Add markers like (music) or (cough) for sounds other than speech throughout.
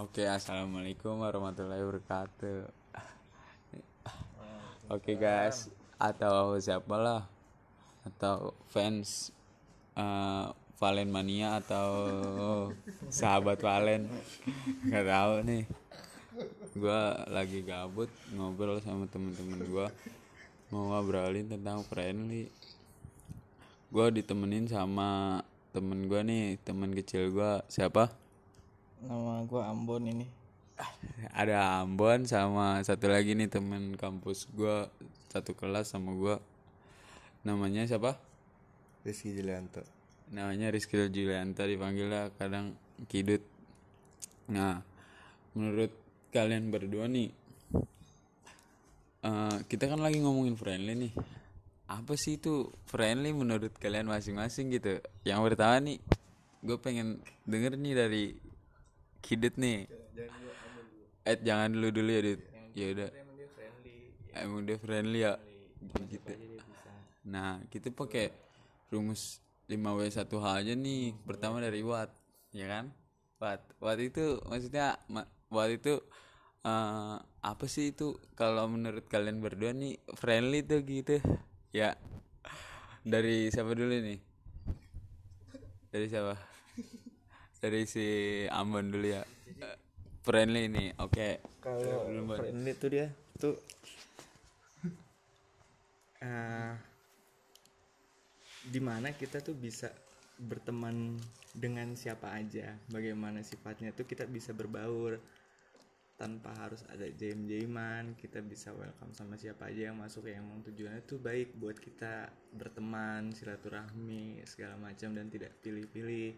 Oke, assalamualaikum warahmatullahi wabarakatuh. Oke guys, atau siapalah atau fans eh, Valen Mania atau sahabat Valen nggak tahu nih. Gua lagi gabut ngobrol sama temen-temen gua mau ngobrolin tentang friendly. Gua ditemenin sama temen gua nih, temen kecil gua siapa? Nama gue Ambon ini. ada Ambon sama satu lagi nih temen kampus gua satu kelas sama gua. Namanya siapa? Rizky Julianto. Namanya Rizky Julianta dipanggilnya kadang Kidut. Nah menurut kalian berdua nih eh, kita kan lagi ngomongin friendly nih. Apa sih itu friendly menurut kalian masing-masing gitu? Yang pertama nih gue pengen denger nih dari Kidut nih. Eh jangan dulu dulu ya Dit. Ya udah. emang dia friendly. Ya. Gitu nah kita pakai rumus 5W1H aja nih. Pertama dari Watt ya kan? Watt. Watt itu maksudnya ma- Watt itu eh, apa sih itu? Kalau menurut kalian berdua nih friendly tuh gitu. Ya. Dari siapa dulu nih? Dari siapa dari si Ambon dulu ya. Friendly nih oke. Kalau friendly tuh dia tuh eh di mana kita tuh bisa berteman dengan siapa aja, bagaimana sifatnya tuh kita bisa berbaur tanpa harus ada jaim-jaiman, kita bisa welcome sama siapa aja yang masuk yang emang tujuannya tuh baik buat kita berteman, silaturahmi segala macam dan tidak pilih-pilih,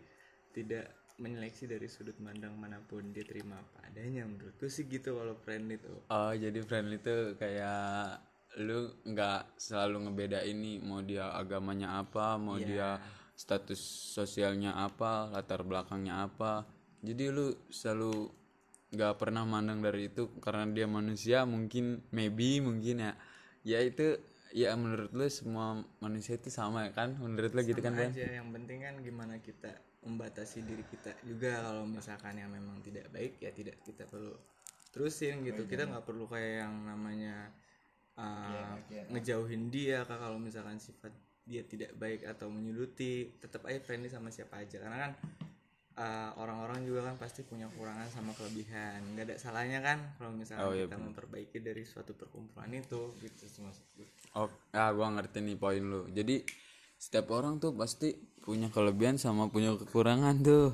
tidak menyeleksi dari sudut pandang mana pun dia terima apa adanya menurutku sih gitu kalau friend itu Oh jadi friendly itu kayak lu nggak selalu ngebedain nih mau dia agamanya apa, mau dia status sosialnya apa, latar belakangnya apa. Jadi lu selalu nggak pernah mandang dari itu karena dia manusia mungkin maybe mungkin ya. Ya itu ya menurut lu semua manusia itu sama ya kan? Menurut lu gitu kan Sama kan? aja yang penting kan gimana kita membatasi diri kita juga kalau misalkan yang memang tidak baik ya tidak kita perlu terusin gitu. Kita nggak perlu kayak yang namanya uh, ngejauhin dia kak kalau misalkan sifat dia tidak baik atau menyuduti tetap aja friendly sama siapa aja. Karena kan uh, orang-orang juga kan pasti punya kekurangan sama kelebihan. Nggak ada salahnya kan kalau misalkan Oh, iya kita memperbaiki dari suatu perkumpulan itu gitu sih Oh, ah gua ngerti nih poin lu. Jadi setiap orang tuh pasti punya kelebihan sama punya kekurangan tuh.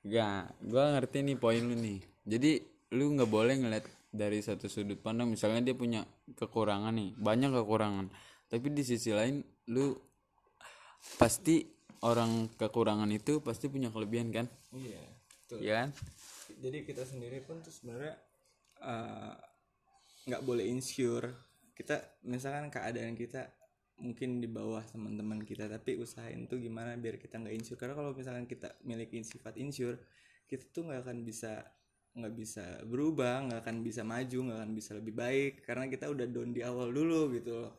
Ya, gua ngerti nih poin lu nih. Jadi lu nggak boleh ngeliat dari satu sudut pandang misalnya dia punya kekurangan nih, banyak kekurangan. Tapi di sisi lain lu pasti orang kekurangan itu pasti punya kelebihan kan? iya betul Iya kan? jadi kita sendiri pun tuh sebenarnya eh, nggak boleh insecure kita misalkan keadaan kita mungkin di bawah teman-teman kita tapi usahain tuh gimana biar kita nggak insecure karena kalau misalkan kita miliki sifat insecure kita tuh nggak akan bisa nggak bisa berubah nggak akan bisa maju nggak akan bisa lebih baik. Karena kita udah down di awal dulu gitu loh.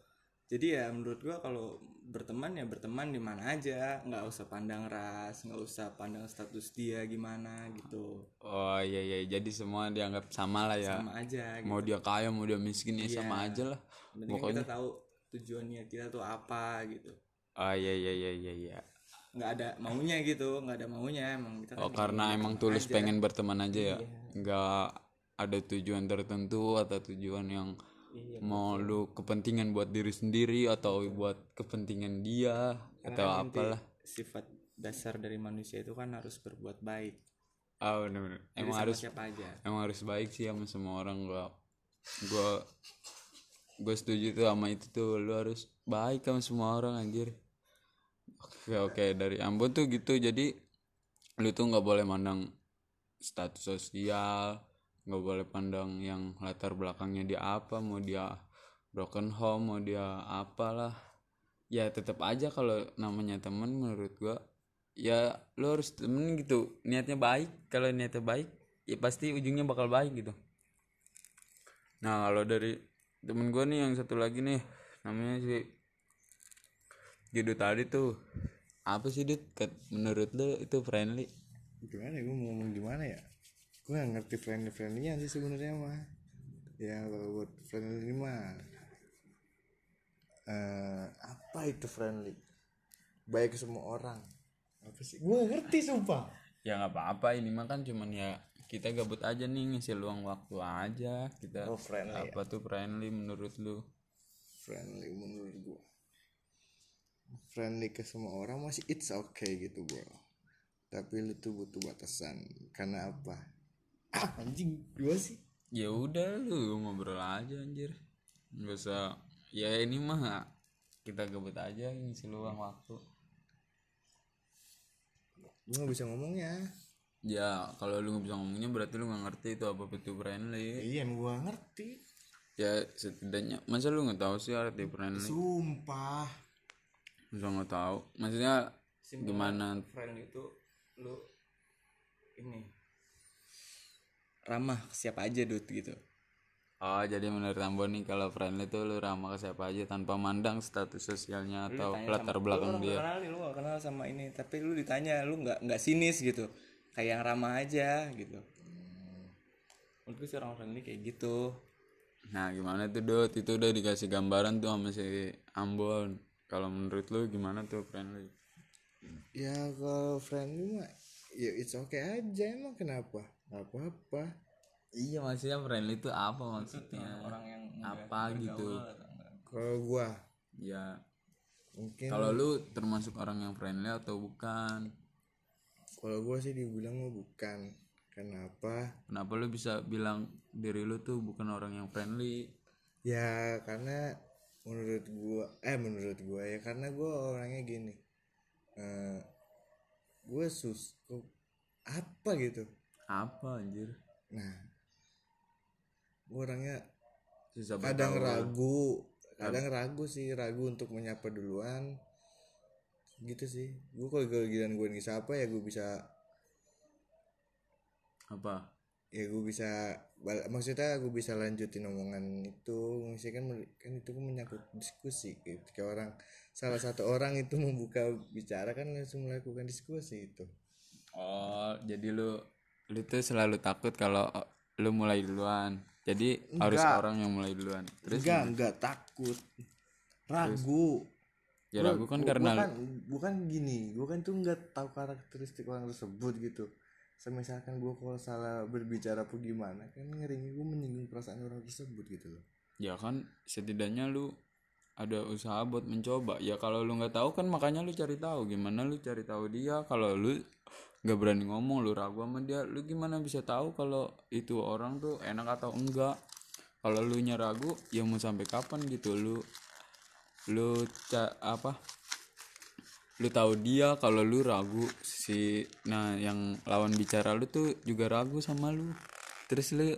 Jadi ya menurut gua kalau berteman ya berteman di mana aja. Nggak usah pandang ras nggak usah pandang status dia gimana gitu. Oh iya iya, jadi semua dianggap sama lah ya. sama aja gitu. Mau dia kaya, mau dia miskin ya sama aja lah. Yang penting kita tahu tujuan niat kita tuh apa gitu. Oh iya iya iya iya iya. nggak ada maunya gitu nggak ada maunya emang kita Oh kan karena emang tulus pengen berteman aja ya, nggak ada tujuan tertentu atau tujuan yang mau lu kepentingan buat diri sendiri atau buat kepentingan dia atau Karena inti apalah. sifat dasar dari manusia itu kan harus berbuat baik. Ah bener-bener. Jadi Emang harus siapa aja. emang harus baik sih sama semua orang gua gua gue setuju tuh sama itu tuh. Lu harus baik sama semua orang anjir. Oke oke dari Ambon tuh gitu. Jadi lu tuh nggak boleh mandang status sosial nggak boleh pandang yang latar belakangnya dia apa mau dia broken home mau dia apalah. Ya tetap aja kalau namanya temen menurut gua ya lu harus temen gitu. Niatnya baik kalau niatnya baik ya pasti ujungnya bakal baik gitu. Nah kalau dari temen gua nih yang satu lagi nih namanya si Gido tadi tuh. Apa sih dit? Menurut lu itu friendly? Gimana ya? Gue mau ngomong gimana ya? Gue gak ngerti friendly friendlynya sih sebenarnya mah. Ya kalau buat friendly mah eh apa itu friendly? Baik ke semua orang. Apa sih? Gue ngerti sumpah. Ya nggak apa-apa. Ini mah kan cuman ya kita gabut aja nih ngisi luang waktu aja. Kita Oh, friendly apa tuh friendly menurut lu? Friendly menurut gue friendly ke semua orang masih it's okay gitu bro. Tapi lu tuh butuh batasan. Karena apa? Ah anjing gue sih. Ya udah lu ngobrol aja anjir. Nggak usah ya ini mah kita gabut aja ngisi luang waktu. Gue gak bisa ngomongnya ya kalau lu nggak bisa ngomongnya berarti lu nggak ngerti itu apa itu friendly. Iya emang gue ngerti. Ya setidaknya masa lu nggak tahu sih arti friendly? Sumpah. Masa nggak tahu? Maksudnya gimana? friend itu lu ini. Ramah ke siapa aja dud gitu. Oh jadi menurut Ambo nih kalau friendly tuh lu ramah ke siapa aja tanpa mandang status sosialnya atau latar belakang lu dia. gak kenal nih lu gak kenal sama ini. Tapi lu ditanya lu nggak nggak sinis gitu kayak yang ramah aja gitu menurut gue sih orang friendly kayak gitu Nah gimana tuh Dot itu udah dikasih gambaran tuh sama si Ambon. Kalau menurut lu gimana tuh friendly? ya kalau friendly mah ya it's okay aja emang kenapa Gak apa-apa Iya maksudnya friendly itu apa maksudnya? orang yang apa gitu? kalau gua Ya mungkin kalau lu termasuk orang yang friendly atau bukan? Kalau gua sih dibilang mah bukan. Kenapa? Kenapa lu bisa bilang diri lu tuh bukan orang yang friendly? ya karena menurut gua eh menurut gua ya karena gua orangnya gini. Eh gua sus apa gitu? Apa anjir? nah gua orangnya Susah kadang ragu kadang ragu sih ragu untuk menyapa duluan gitu sih gue kalau giliran gue disapa ya gue bisa Apa? ya gue bisa maksudnya gue bisa lanjutin omongan itu maksudnya kan kan itu kan menyangkut diskusi gitu ketika orang salah satu orang itu membuka bicara kan langsung melakukan diskusi itu Oh, jadi lu lu tuh selalu takut kalau uh, lu mulai duluan. Jadi harus Enggak. orang yang mulai duluan. Terus enggak enggak takut ragu ya Gua- ragu kan gua- karena gua kan, bukan gini gue kan tuh nggak tahu karakteristik orang tersebut gitu. Semisalkan gue kalau salah berbicara apa gimana kan ngeri gue menyinggung perasaan orang tersebut gitu loh. Ya kan setidaknya lu ada usaha buat mencoba. Ya kalau lu nggak tahu kan makanya lu cari tahu. Gimana lu cari tahu dia? Kalau lu nggak berani ngomong lu ragu sama dia lu gimana bisa tahu kalau itu orang tuh enak atau enggak? Kalau lu nya ragu ya mau sampai kapan gitu? Lu lu ca- apa? Lu tahu dia kalau lu ragu si nah yang lawan bicara lu tuh juga ragu sama lu. Terus lu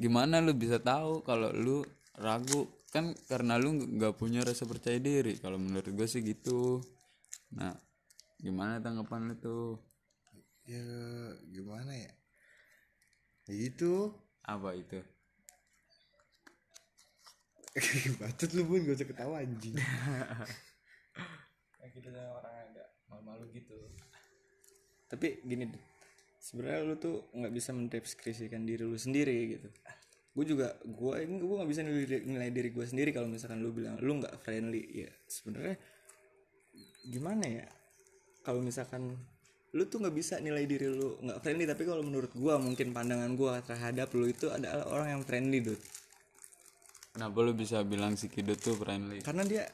gimana lu bisa tahu kalau lu ragu? Kan karena lu nggak punya rasa percaya diri. Kalau menurut gue sih gitu. Nah gimana tanggapan lu tuh? Ya gimana ya? Ya itu apa itu (laughs) bacot lu pun gak usah ketawa anjing. Kayak gitu kan orang agak malu-malu gitu. Tapi gini sebenarnya lu tuh nggak bisa mendeskripsikan diri lu sendiri gitu. Gue juga gue ini gue nggak bisa nilai, nilai diri gue sendiri kalau misalkan lu bilang lu nggak friendly ya sebenarnya gimana ya? Kalau misalkan lu tuh nggak bisa nilai diri lu nggak friendly tapi kalau menurut gue mungkin pandangan gue terhadap lu itu adalah orang yang friendly dude kenapa lu bisa bilang si kidut tuh friendly karena dia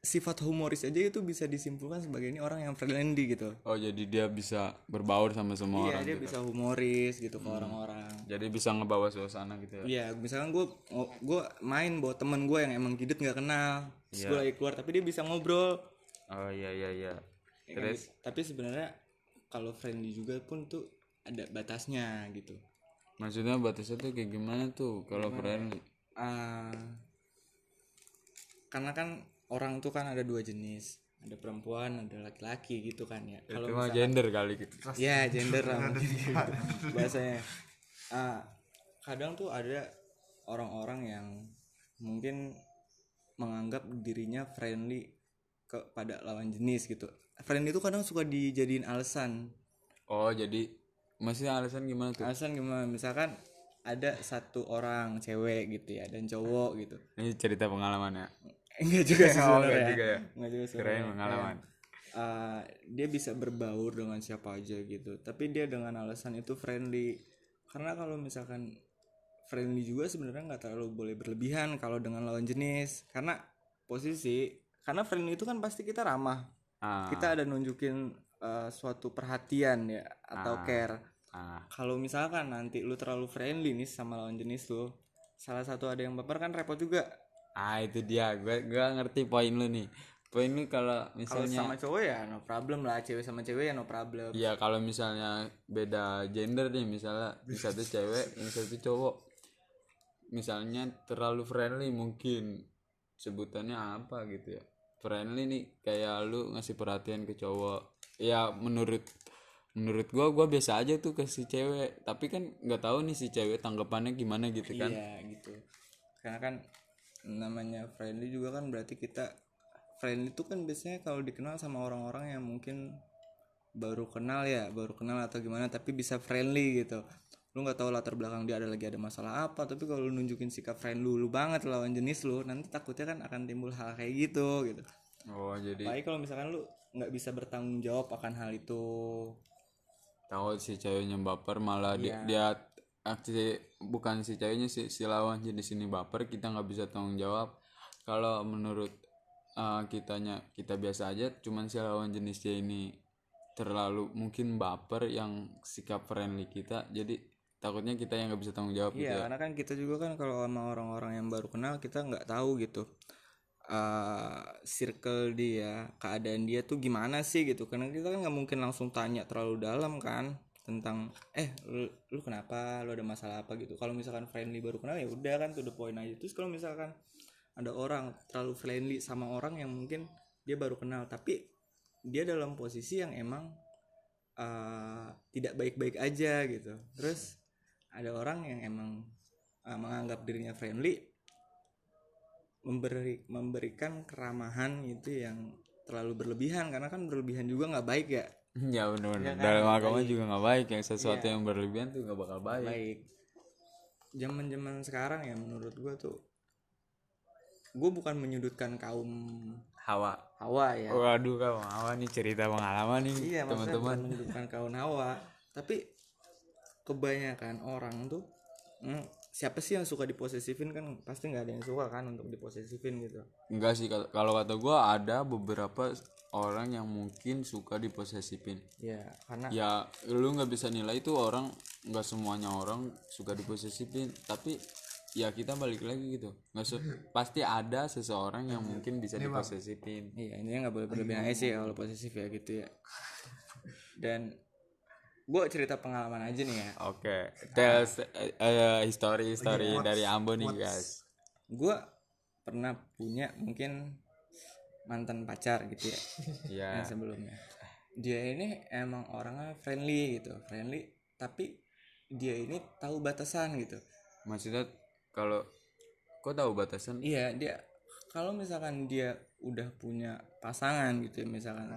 sifat humoris aja itu bisa disimpulkan sebagai ini orang yang friendly gitu oh jadi dia bisa berbaur sama semua Iya orang dia gitu. bisa humoris gitu ke orang-orang. jadi bisa ngebawa suasana gitu ya Iya misalkan gue gue main bawa temen gue yang emang kidet nggak kenal, terus gue lagi keluar tapi dia bisa ngobrol. oh iya iya iya Ya kan, gitu. Tapi sebenarnya kalau friendly juga pun tuh ada batasnya gitu. maksudnya batasnya tuh kayak gimana tuh kalau friendly Ah, karena kan orang tuh kan ada dua jenis, ada perempuan, ada laki-laki gitu kan ya. Kalau itu mah gender kali gitu. Ya gender lah (laughs) gitu bahasanya. Ah, kadang tuh ada orang-orang yang mungkin menganggap dirinya friendly kepada lawan jenis gitu. Friendly itu kadang suka dijadiin alasan. Oh jadi maksudnya alasan gimana tuh? Alasan gimana? Misalkan ada satu orang cewek gitu ya dan cowok gitu. Ini cerita pengalaman ya? Enggak juga sih (laughs) Oh, enggak juga ya? enggak juga sebenarnya. pengalaman. Uh, dia bisa berbaur dengan siapa aja gitu. Tapi dia dengan alasan itu friendly. Karena kalau misalkan friendly juga sebenarnya nggak terlalu boleh berlebihan kalau dengan lawan jenis. Karena posisi karena friendly itu kan pasti kita ramah. Ah, kita ada nunjukin uh, suatu perhatian ya atau Ah. care ah, kalau misalkan nanti lu terlalu friendly nih sama lawan jenis lu salah satu ada yang baper kan repot juga. Ah itu dia. Gue gua ngerti poin lu nih. Poin lu kalau misalnya sama cowok ya no problem lah. Cewek sama cewek ya no problem. Ya kalau misalnya beda gender nih misalnya yang satu cewek (laughs) yang satu cowok. Misalnya terlalu friendly mungkin sebutannya apa gitu ya. Friendly nih kayak lu ngasih perhatian ke cowok. Ya menurut menurut gua gua biasa aja tuh ke si cewek tapi kan nggak tahu nih si cewek tanggapannya gimana gitu kan Iya gitu. Karena kan namanya friendly juga kan berarti kita friendly itu kan biasanya kalau dikenal sama orang-orang yang mungkin baru kenal ya, baru kenal atau gimana tapi bisa friendly gitu. Lu nggak tahu latar belakang dia ada lagi ada masalah apa, tapi kalau lu nunjukin sikap friendly lu banget lawan jenis lu, nanti takutnya kan akan timbul hal kayak gitu gitu. oh jadi Apalagi kalau misalkan lu nggak bisa bertanggung jawab akan hal itu. Tahu si ceweknya baper malah dia, dia aksi bukan si ceweknya si, si lawan jenis ini baper kita nggak bisa tanggung jawab. Kalau menurut uh, kitanya kita biasa aja cuman si lawan jenisnya ini terlalu mungkin baper yang sikap friendly kita jadi takutnya kita yang nggak bisa tanggung jawab gitu Iya, ya. karena kan kita juga kan kalau sama orang-orang yang baru kenal kita nggak tahu gitu eh circle dia, keadaan dia tuh gimana sih gitu. Karena kita kan nggak mungkin langsung tanya terlalu dalam kan tentang eh lu, lu kenapa, lu ada masalah apa gitu. Kalau misalkan friendly baru kenal ya udah kan to the point aja. Terus kalau misalkan ada orang terlalu friendly sama orang yang mungkin dia baru kenal tapi dia dalam posisi yang emang eh, tidak baik-baik aja gitu. Terus ada orang yang emang uh, menganggap dirinya friendly memberi memberikan keramahan itu yang terlalu berlebihan. Karena kan berlebihan juga nggak baik ya. Ya benar-benar kan? dalam agama Baik. juga nggak baik. Yang sesuatu Iya. yang berlebihan tuh nggak bakal baik. Baik. Zaman zaman sekarang ya menurut gua tuh gue bukan menyudutkan kaum hawa. Hawa ya. Waduh kamu hawa nih cerita pengalaman nih iya teman-teman. menyudutkan kaum hawa. Tapi kebanyakan orang tuh hmm, siapa sih yang suka diposesifin kan pasti nggak ada yang suka kan untuk diposesifin gitu Enggak sih kal- kalau kata gua ada beberapa orang yang mungkin suka diposesifin. ya karena Ya lu nggak bisa nilai itu orang nggak semuanya orang suka diposesifin tapi ya kita balik lagi gitu nggak se- pasti ada seseorang yang mungkin bisa diposesifin. Iya, ini nggak boleh berlebihan sih kalau posesif ya gitu ya. Dan gue cerita pengalaman aja nih ya. Oke, tell us, eh, eh, history history dari Ambon nih guys. Gue pernah punya mungkin mantan pacar gitu ya Ya, yang sebelumnya. Dia ini emang orangnya friendly gitu, friendly. Tapi dia ini tahu batasan gitu. maksudnya kalau kok tahu batasan? Iya, dia kalau misalkan dia udah punya pasangan gitu ya misalkan.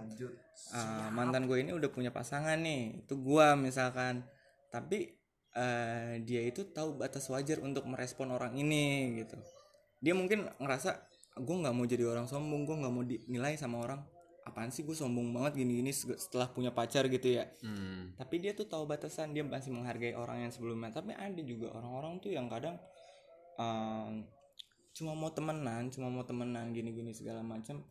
Ah, mantan gue ini udah punya pasangan nih itu gua misalkan. Tapi eh, dia itu tahu batas wajar untuk merespon orang ini gitu. Dia mungkin ngerasa gue nggak mau jadi orang sombong gue nggak mau dinilai sama orang. Apaan sih gue sombong banget gini-gini se- setelah punya pacar gitu ya? Hmm. tapi dia tuh tahu batasan dia masih menghargai orang yang sebelumnya. Tapi ada juga orang-orang tuh yang kadang um, cuma mau temenan cuma mau temenan gini-gini segala macam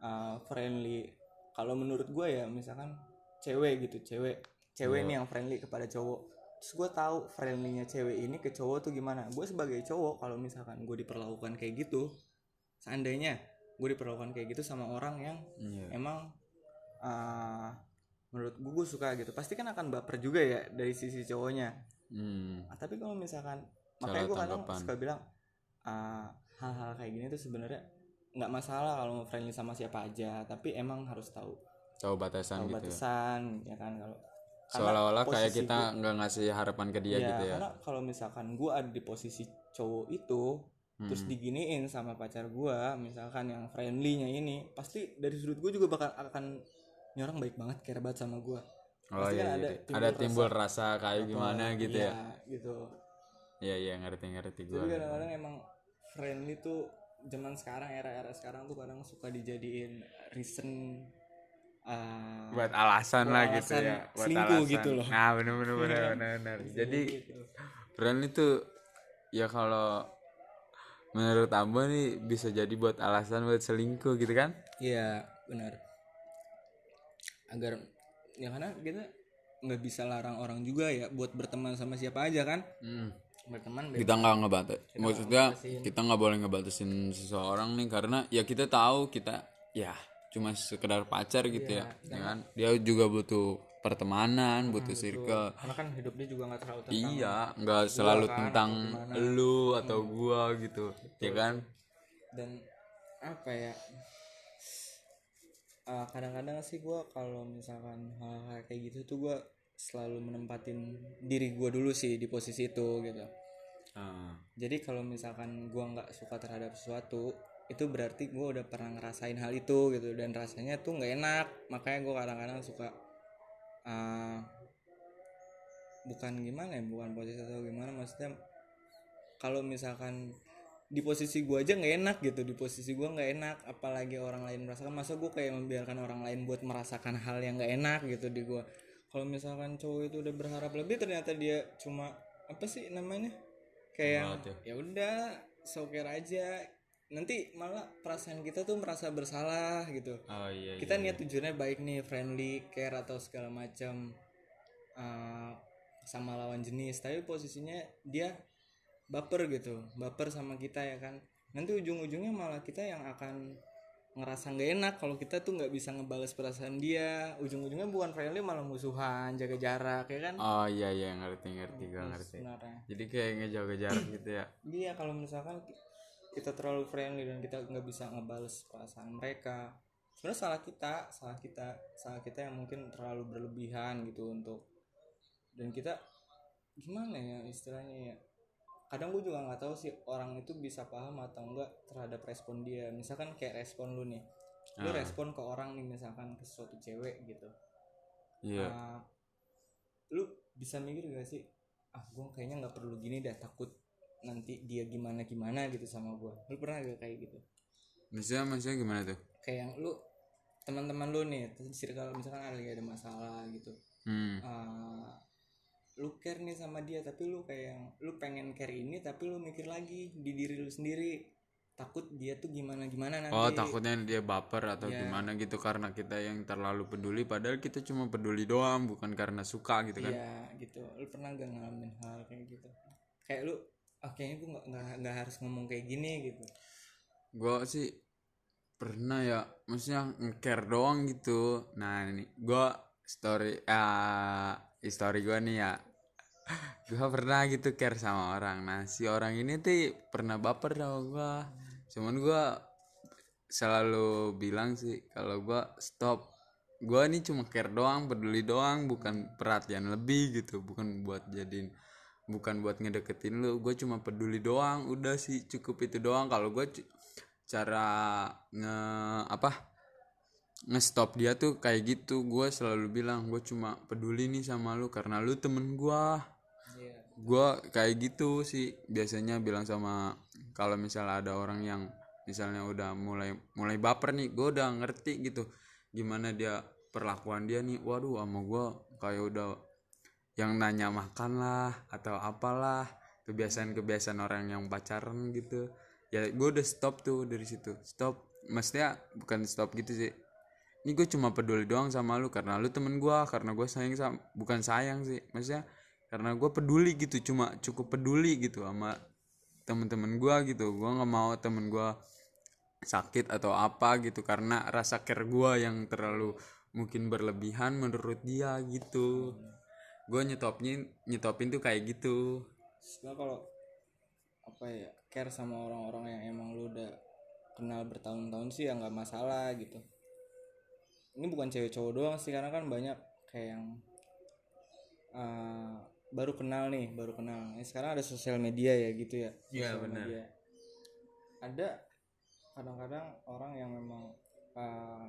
uh, friendly. Kalau menurut gue ya misalkan cewek gitu cewek cewek nih yang friendly kepada cowok. Terus gue tahu friendlynya cewek ini ke cowok tuh gimana. Gue sebagai cowok kalau misalkan gue diperlakukan kayak gitu seandainya gue diperlakukan kayak gitu sama orang yang Iya. emang uh, menurut gue, gue suka gitu pasti kan akan baper juga ya dari sisi cowoknya. Hmm. Tapi kalau misalkan Salah makanya gue kadang suka bilang ah, hal-hal kayak gini tuh sebenarnya nggak masalah kalau mau friendly sama siapa aja tapi emang harus tahu Tahu batasan tahu gitu. ya. batasan ya kan kalau Seolah-olah kayak kita nggak ngasih harapan ke dia Iya, gitu ya. karena kalau misalkan gue ada di posisi cowok itu terus Hmm. diginiin sama pacar gue misalkan yang friendly-nya ini pasti dari sudut gue juga bakal akan ini orang baik banget care banget sama gue oh Pasti iya, kan iya. ada ada, timbul timbul rasa, kayak gimana gitu Iya, ya gitu iya iya ngerti ngerti gue tapi kadang-kadang emang friendly tuh zaman sekarang era-era sekarang tuh kadang suka dijadiin reason uh, buat alasan Buat lah alasan gitu ya buat selingkuh alasan. gitu loh. nah bener bener bener bener, bener. jadi gitu. friendly tuh ya kalau menurut Ambo nih bisa jadi buat alasan buat selingkuh gitu kan Iya benar. Agar ya karena kita nggak bisa larang orang juga ya buat berteman sama siapa aja kan. Berteman bebas. kita nggak ngebatas maksudnya kita nggak boleh ngebatasin seseorang nih karena ya kita tahu kita ya cuma sekedar pacar gitu ya, ya kan? Dia juga butuh pertemanan butuh circle. Karena kan hidup dia juga nggak terlalu tentang iya nggak selalu kan, tentang lu atau gua gitu ya kan? Dan apa ya? Eh, kadang-kadang sih gue kalau misalkan hal-hal kayak gitu tuh gue selalu menempatin diri gue dulu sih di posisi itu gitu Ah, jadi kalau misalkan gue nggak suka terhadap sesuatu itu berarti gue udah pernah ngerasain hal itu gitu. Dan rasanya tuh nggak enak. Makanya gue kadang-kadang suka eh, bukan gimana ya bukan posisi atau gimana maksudnya kalau misalkan di posisi gue aja nggak enak gitu di posisi gue nggak enak apalagi orang lain merasakan masa gue kayak membiarkan orang lain buat merasakan hal yang nggak enak gitu di gue kalau misalkan cowok itu udah berharap lebih ternyata dia cuma apa sih namanya kayak tuh? ya. Udah soker aja. Nanti malah perasaan kita tuh merasa bersalah gitu. Oh iya kita niat tujuannya baik nih friendly care atau segala macam uh, sama lawan jenis. Tapi posisinya dia baper gitu baper sama kita ya kan. Nanti ujung-ujungnya malah kita yang akan ngerasa nggak enak kalau kita tuh nggak bisa ngebales perasaan dia. Ujung-ujungnya bukan friendly malah musuhan jaga jarak ya kan? Oh iya iya ngerti ngerti gua ngerti. sebenarnya. Jadi kayak ngejaga jarak gitu ya? Iya kalau misalkan ki- kita terlalu friendly dan kita nggak bisa ngebales perasaan mereka sebenarnya salah kita salah kita salah kita yang mungkin terlalu berlebihan gitu untuk dan kita gimana ya istilahnya ya kadang gue juga nggak tahu sih orang itu bisa paham atau enggak terhadap respon dia. Misalkan kayak respon lu nih lu Ah. respon ke orang nih misalkan ke suatu cewek gitu. Iya. Ah, lu bisa mikir gak sih ah gue kayaknya nggak perlu gini dah takut nanti dia gimana gimana gitu sama gue lu pernah gak kayak gitu? Maksudnya maksudnya gimana tuh? Kayak yang lu teman-teman lu nih circle misalkan ada ada masalah gitu. Hmm. Ah, lu care nih sama dia tapi lu kayak yang lu pengen care ini tapi lu mikir lagi di diri lu sendiri takut dia tuh gimana gimana nanti Oh takutnya dia baper atau Iya. gimana gitu karena kita yang terlalu peduli padahal kita cuma peduli doang bukan karena suka gitu kan Iya gitu. Lu pernah gak ngalamin hal kayak gitu? Kayak lu, ah kayaknya gue nggak nggak harus ngomong kayak gini gitu. Gua sih pernah ya maksudnya nge-care doang gitu nah ini gua story ah story gua nih ya. Gua pernah gitu care sama orang. Nah si orang ini tuh pernah baper sama gua. Cuman gua selalu bilang sih kalau gua stop. Gua ini cuma care doang peduli doang bukan perhatian lebih gitu. Bukan buat jadiin bukan buat ngedeketin lu. Gue cuma peduli doang. Udah sih cukup itu doang. Kalau gue cara nge apa ngestop dia tuh kayak gitu. Gue selalu bilang gue cuma peduli nih sama lu karena lu temen gue Iya. gue kayak gitu sih. Biasanya bilang sama kalau misalnya ada orang yang misalnya udah mulai mulai baper nih gue udah ngerti gitu gimana dia perlakuan dia nih. Waduh sama gue kayak udah yang nanya makan lah atau apalah kebiasaan-kebiasaan orang yang pacaran gitu. Ya gue udah stop tuh dari situ. Stop maksudnya bukan stop gitu sih ini gue cuma peduli doang sama lu karena lu temen gue karena gue sayang sama bukan sayang sih maksudnya karena gue peduli gitu cuma cukup peduli gitu sama temen-temen gue gitu. Gue nggak mau temen gue sakit atau apa gitu karena rasa care gue yang terlalu mungkin berlebihan menurut dia gitu. Gue nyetopnya nyetopin tuh kayak gitu. Sebenarnya kalau apa ya care sama orang-orang yang emang lu udah kenal bertahun-tahun sih ya nggak masalah gitu. Ini bukan cewek cowok doang sih karena kan banyak kayak yang uh, baru kenal nih baru kenal. Ini sekarang ada sosial media ya gitu ya. Iya, benar. media. Ada kadang-kadang orang yang memang uh,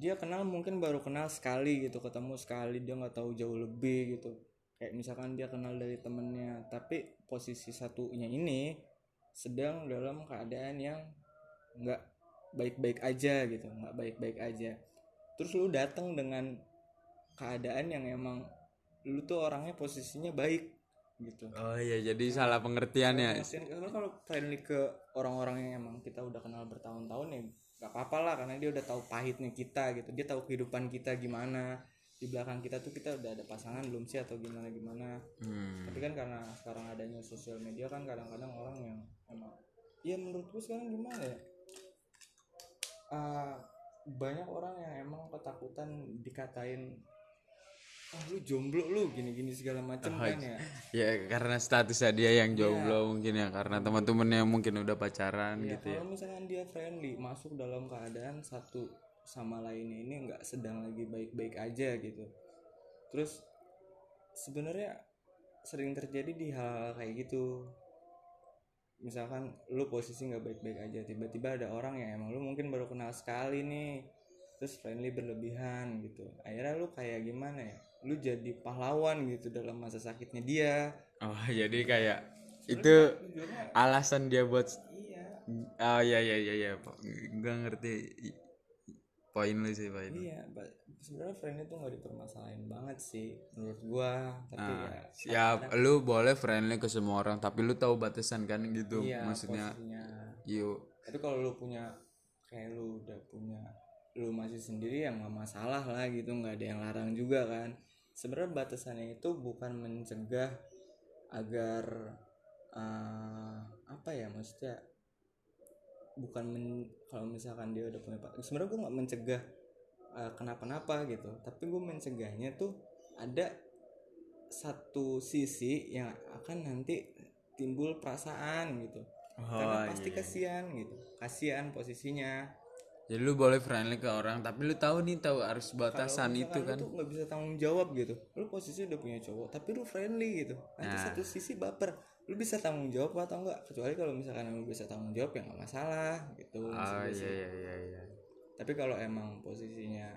dia kenal mungkin baru kenal sekali gitu ketemu sekali dia nggak tahu jauh lebih gitu kayak misalkan dia kenal dari temennya tapi posisi satunya ini sedang dalam keadaan yang nggak baik-baik aja gitu nggak baik-baik aja terus lu datang dengan keadaan yang emang lu tuh orangnya posisinya baik gitu. Oh iya jadi salah pengertian ya. Karena kalau friendly ke orang-orang yang emang kita udah kenal bertahun-tahun ya gak apa-apa lah karena dia udah tahu pahitnya kita gitu. Dia tahu kehidupan kita gimana. Di belakang kita tuh kita udah ada pasangan belum sih atau gimana gimana. Hmm. tapi kan karena sekarang adanya sosial media kan kadang-kadang orang yang emang ya menurutku sekarang gimana ya? Ah, banyak orang yang emang ketakutan dikatain ah lu jomblo lu gini-gini segala macam kan ya. (laughs) Ya karena statusnya dia yang jomblo mungkin ya karena teman-temannya mungkin udah pacaran Ya, gitu ya. kalau misalkan dia friendly masuk dalam keadaan satu sama lainnya ini nggak sedang lagi baik-baik aja gitu. Terus sebenarnya sering terjadi di hal kayak gitu misalkan lu posisi nggak baik-baik aja tiba-tiba ada orang yang emang lu mungkin baru kenal sekali nih terus friendly berlebihan gitu. Akhirnya lu kayak gimana ya? Lu jadi pahlawan gitu dalam masa sakitnya dia. Oh (laughs) jadi kayak itu alasan dia buat iya. Oh iya iya iya iya. Gue ngerti poin lu sih poin. Iya, sebenarnya friendly tuh nggak dipermasalahin banget sih menurut gua, tapi Nah, ya ya lu boleh friendly ke semua orang tapi lu tahu batasan kan gitu iya maksudnya yuk Tapi kalau lu punya kayak lu udah punya lu masih sendiri yang nggak masalah lah gitu, nggak ada yang larang juga kan. Sebenarnya batasannya itu bukan mencegah agar eh, apa ya maksudnya bukan men- kalau misalkan dia udah punya pak sebenarnya gue nggak mencegah eh, kenapa-napa gitu. Tapi gue mencegahnya tuh ada satu sisi yang akan nanti timbul perasaan gitu. Karena pasti kasihan gitu. Kasihan posisinya. Jadi lu boleh friendly ke orang tapi lu tahu nih tahu harus batasan Kalau itu kan. lu tuh nggak bisa tanggung jawab gitu. Lu posisi udah punya cowok tapi lu friendly gitu. Nanti Nah. satu sisi baper lu bisa tanggung jawab atau enggak? Kecuali kalau misalkan lu bisa tanggung jawab ya nggak masalah gitu. Oh gue iya sih. iya iya iya. Tapi kalau emang posisinya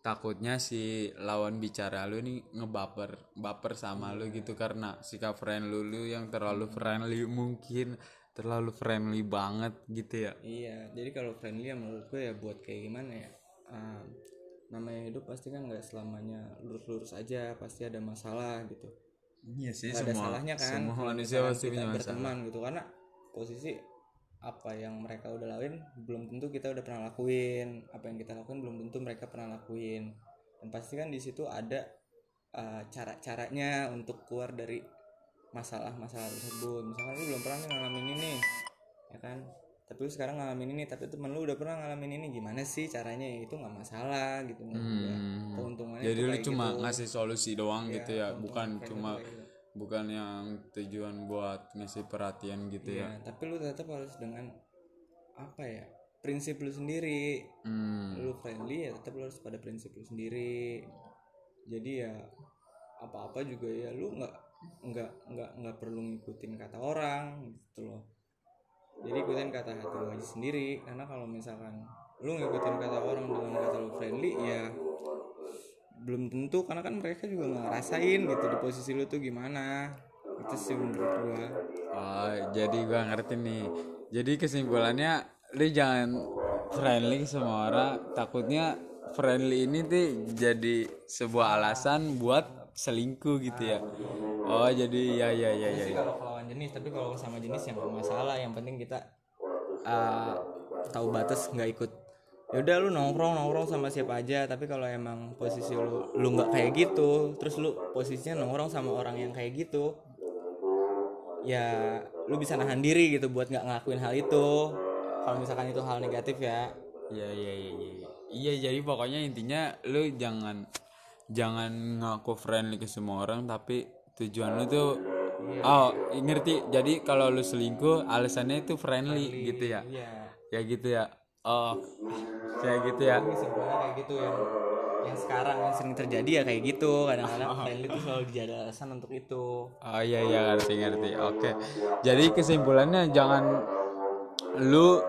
takutnya si lawan bicara lu nih ngebaper baper sama lu gitu karena sikap friend lu lu yang terlalu friendly mungkin terlalu friendly banget gitu ya. Iya jadi kalau friendly ya menurut gue ya buat kayak gimana ya? Ah, namanya hidup pasti kan nggak selamanya lurus-lurus aja pasti ada masalah gitu iya sih Nggak ada salahnya kan semua manusia pasti punya masalah. berteman gitu karena posisi apa yang mereka udah lakuin belum tentu kita udah pernah lakuin. Apa yang kita lakuin belum tentu mereka pernah lakuin. Dan pasti kan di situ ada uh, cara-caranya untuk keluar dari masalah-masalah tersebut. Misalkan lu belum pernah ngalamin ini ya kan tapi lu sekarang ngalamin ini tapi temen lu udah pernah ngalamin ini gimana sih caranya ya itu nggak masalah gitu gua. Hmm. keuntungannya jadi lu cuma gitu. ngasih solusi doang Iya, gitu ya bukan friendly cuma gitu. bukan yang tujuan buat ngasih perhatian gitu Iya, ya tapi lu tetap harus dengan apa ya? Prinsip lu sendiri. hmm. Lu friendly ya tetap lu harus pada prinsip lu sendiri. Jadi ya apa-apa juga ya lu nggak nggak nggak nggak perlu ngikutin kata orang gitu loh. Jadi ikutin kata hati lu aja sendiri karena kalau misalkan lu ngikutin kata orang dengan kata lu friendly ya belum tentu karena kan mereka juga ngerasain gitu di posisi lu tuh gimana itu sih menurut gua Oh, jadi gua ngerti nih. Jadi kesimpulannya lu jangan friendly sama orang, takutnya friendly ini tuh jadi sebuah alasan buat selingkuh gitu ya. Oh, jadi ya ya ya ya. lawan jenis tapi kalau sama jenis ya nggak masalah. Yang penting kita uh, tahu batas nggak ikut. Ya udah lu nongkrong nongkrong sama siapa aja. Tapi kalau emang posisi lu lu nggak kayak gitu terus lu posisinya nongkrong sama orang yang kayak gitu ya lu bisa nahan diri gitu buat nggak ngelakuin hal itu. Kalau misalkan itu hal negatif ya. Iya iya iya iya. Iya jadi pokoknya intinya lu jangan jangan ngaku friendly ke semua orang tapi tujuan lu tuh oh ngerti. Jadi kalau lu selingkuh alasannya itu friendly, gitu ya? iya. Ya gitu ya? Oh kayak gitu ya? Kayak gitu yang yang sekarang yang sering terjadi ya kayak gitu. Kadang-kadang (laughs) friendly itu selalu dijadi alasan untuk itu. Oh iya iya. Ngerti ngerti. Oke. Jadi kesimpulannya jangan lu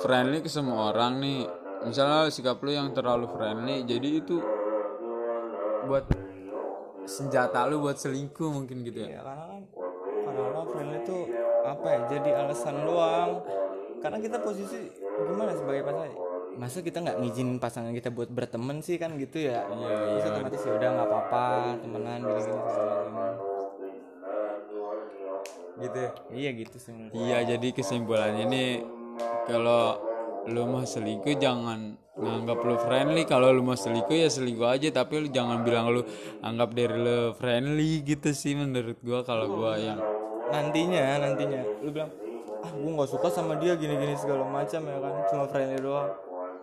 friendly ke semua orang nih. Misalnya sikap lu yang terlalu friendly jadi itu buat senjata lu buat selingkuh mungkin gitu ya? Ya karena apa ya jadi alasan doang. Karena kita posisi gimana sebagai pasangan? Masa kita nggak ngizinin pasangan kita buat berteman sih kan gitu ya? Iya otomatis ya udah nggak apa-apa temenan gini gini gitu ya? Iya gitu sih. Iya jadi kesimpulannya nih kalau lu mau selingkuh jangan nganggap lu friendly. Kalau lu mau selingkuh ya selingkuh aja. Tapi lu jangan bilang lu anggap diri lu friendly gitu sih menurut gua. Kalau gua yang nantinya nantinya. Lu bilang ah gue nggak suka sama dia gini-gini segala macam ya kan. Cuma friendly doang.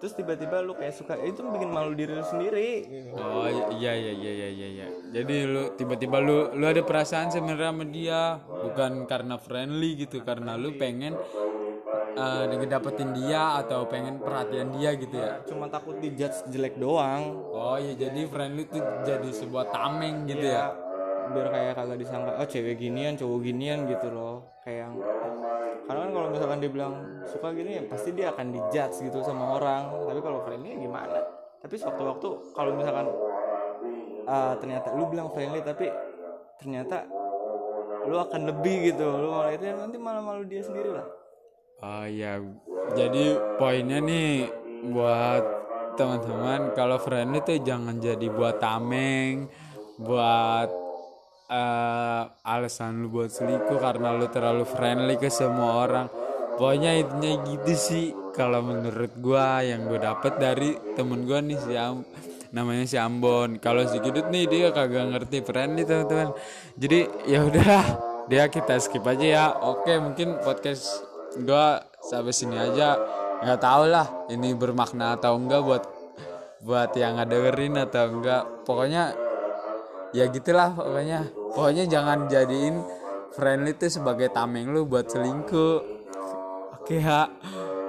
Terus tiba-tiba lu kayak suka itu bikin malu diri lu sendiri. Oh iya iya iya iya iya iya. jadi lu tiba-tiba lu lu ada perasaan sebenarnya sama dia bukan karena friendly gitu karena lu pengen eh dapetin dia atau pengen perhatian dia gitu ya? Cuma takut dijudge jelek doang. Oh iya jadi friendly tuh jadi sebuah tameng gitu ya biar kayak kagak disangka oh cewek ginian cowok ginian gitu loh. Kayak karena kan kalau misalkan dia bilang suka gini ya pasti dia akan dijudge gitu sama orang. Tapi kalau friendly gimana? Tapi sewaktu-waktu kalau misalkan ah, ternyata lu bilang friendly tapi ternyata lu akan lebih gitu. Lu malah itu nanti malah malu dia sendiri lah Oh ya, jadi poinnya nih buat teman-teman kalau friendly tuh jangan jadi buat tameng, buat eh alasan lu buat selingkuh karena lu terlalu friendly ke semua orang. Pokoknya intinya gitu sih kalau menurut gua yang gue dapet dari temen gua nih si Am- namanya si Ambon. Kalau si Kidut nih dia kagak ngerti friendly teman-teman. Jadi ya udah dia kita skip aja ya. Oke mungkin podcast gua sampai sini aja nggak tahu lah ini bermakna atau enggak buat buat yang nggak dengerin atau enggak pokoknya ya gitulah pokoknya pokoknya jangan jadiin friendly itu sebagai tameng lu buat selingkuh oke ya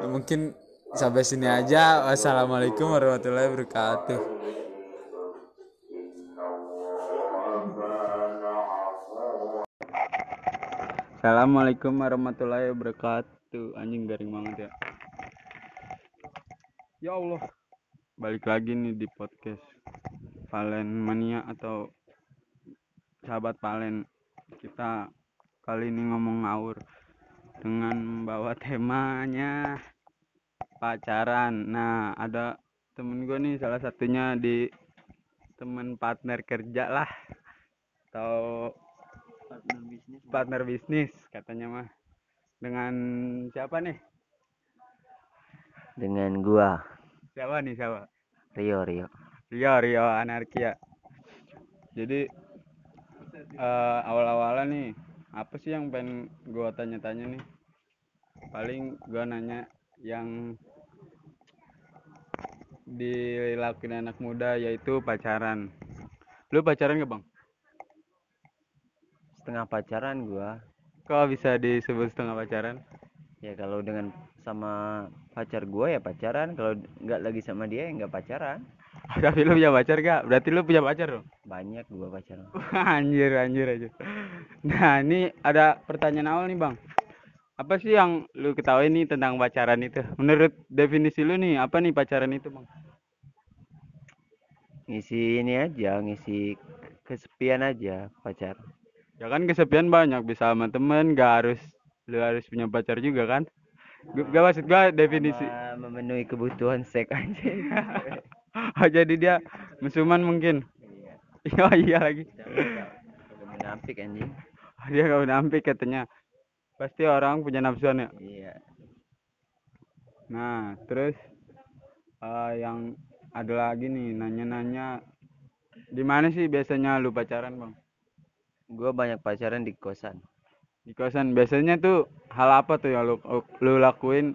mungkin sampai sini aja wassalamualaikum warahmatullahi wabarakatuh Assalamualaikum warahmatullahi wabarakatuh. Anjing garing banget ya. Ya Allah. Balik lagi nih di podcast Valen Mania atau sahabat Valen. Kita kali ini ngomong ngawur dengan membawa temanya pacaran. Nah, ada temen gue nih salah satunya di temen partner kerja lah atau partner bisnis katanya mah. Dengan siapa nih? Dengan gua. Siapa nih siapa? Rio Rio. Rio Rio anarkia. Jadi eh awal-awalan nih apa sih yang pengen gua tanya-tanya nih? Paling gua nanya yang dilakuin anak muda yaitu pacaran. Lu pacaran gak bang? Setengah pacaran gua. Kok bisa disebut setengah pacaran? Ya kalau dengan sama pacar gua ya pacaran. Kalau nggak lagi sama dia ya nggak pacaran (laughs) tapi lu punya pacar gak berarti lu punya pacar dong? Banyak gua pacaran (laughs) anjir anjir aja nah ini ada pertanyaan awal nih bang. Apa sih yang lu ketahui nih tentang pacaran itu? Menurut definisi lu nih apa nih pacaran itu bang? Ngisi ini aja ngisi kesepian aja pacar. Ya kan kesepian banyak bisa sama temen gak harus lu harus punya pacar juga kan? Gak maksud gua definisi. memenuhi kebutuhan seks aja (laughs) oh, (laughs) jadi dia musuman mungkin. Iya. Oh iya lagi. Menafik anjing. (laughs) Dia gak nampik katanya. Pasti orang punya nafsuan ya. Iya. Nah, terus eh, yang ada lagi nih nanya-nanya di mana sih biasanya lu pacaran, Bang? gua banyak pacaran di kosan. Di kosan. Biasanya tuh hal apa tuh yang lu lu lakuin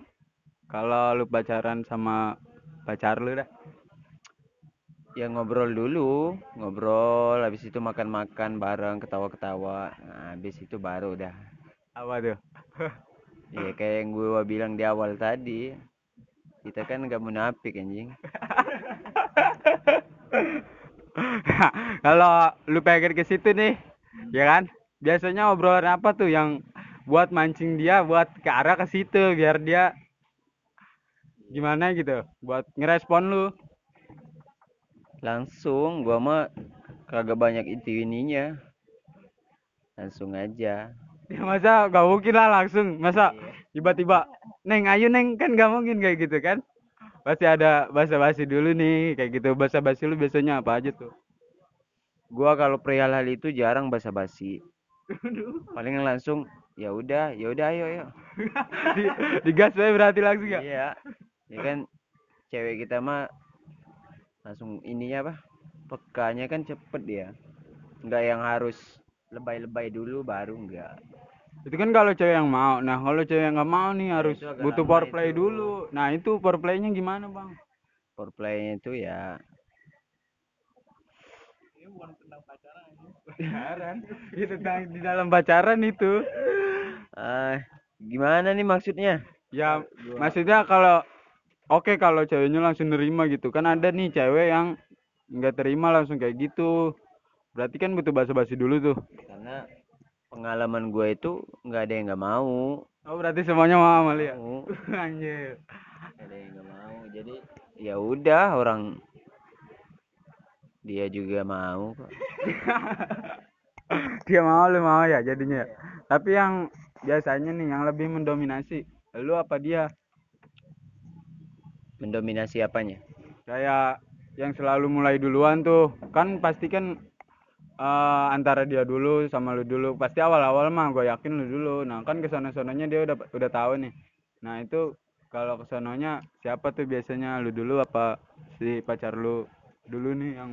kalau lu pacaran sama pacar lu dah? Ya ngobrol dulu ngobrol habis itu makan-makan bareng ketawa-ketawa. Nah, habis itu baru udah. Apa tuh? (laughs) Iya kayak yang gue bilang di awal tadi. Kita kan nggak munafik anjing. (laughs) Kalau lu pengen ke situ nih, ya kan? Biasanya obrolan apa tuh yang buat mancing dia buat ke arah ke situ biar dia gimana gitu buat ngerespon lu langsung gua mah kagak banyak itu ininya. Langsung aja. (laughs) Ya masa gak mungkin lah langsung. Masa tiba-tiba neng ayo neng. Kan gak mungkin kayak gitu kan? Pasti ada basa-basi dulu nih kayak gitu. Basa-basi lu biasanya apa aja tuh? Gua kalau perihal hal itu jarang basa-basi. (laughs) Paling langsung ya udah ya udah ayo ayo. (laughs) Di, digas aja berarti langsung ya? Iya. Ya kan cewek kita mah langsung ininya apa? Pekanya kan cepet dia. Nggak yang harus lebay-lebay dulu baru enggak itu kan kalau cewek yang mau. Nah kalau cewek yang nggak mau nih harus itu agak butuh foreplay itu. dulu. Nah itu foreplaynya gimana bang? Foreplaynya itu ya. Pacaran itu (laughs) tentang di dalam pacaran itu. Ah gimana nih maksudnya? Ya maksudnya kalau oke kalau ceweknya langsung nerima gitu. Kan ada nih cewek yang nggak terima langsung kayak gitu. Berarti kan butuh basa-basi dulu tuh. Karena pengalaman gue itu nggak ada yang nggak mau. Oh berarti semuanya mau Amalia (laughs) anjir. Ada yang nggak mau. Jadi ya udah orang dia juga mau kok. (laughs) Dia mau lu mau ya jadinya ya? tapi yang biasanya nih yang lebih mendominasi lu apa dia mendominasi apanya? Kayak yang selalu mulai duluan tuh kan pasti kan eh, antara dia dulu sama lu dulu. Pasti awal-awal mah gue yakin lu dulu. Nah kan ke sana sononya dia udah udah tahu nih. Nah itu kalau kesononya siapa tuh biasanya? Lu dulu apa si pacar lu dulu nih yang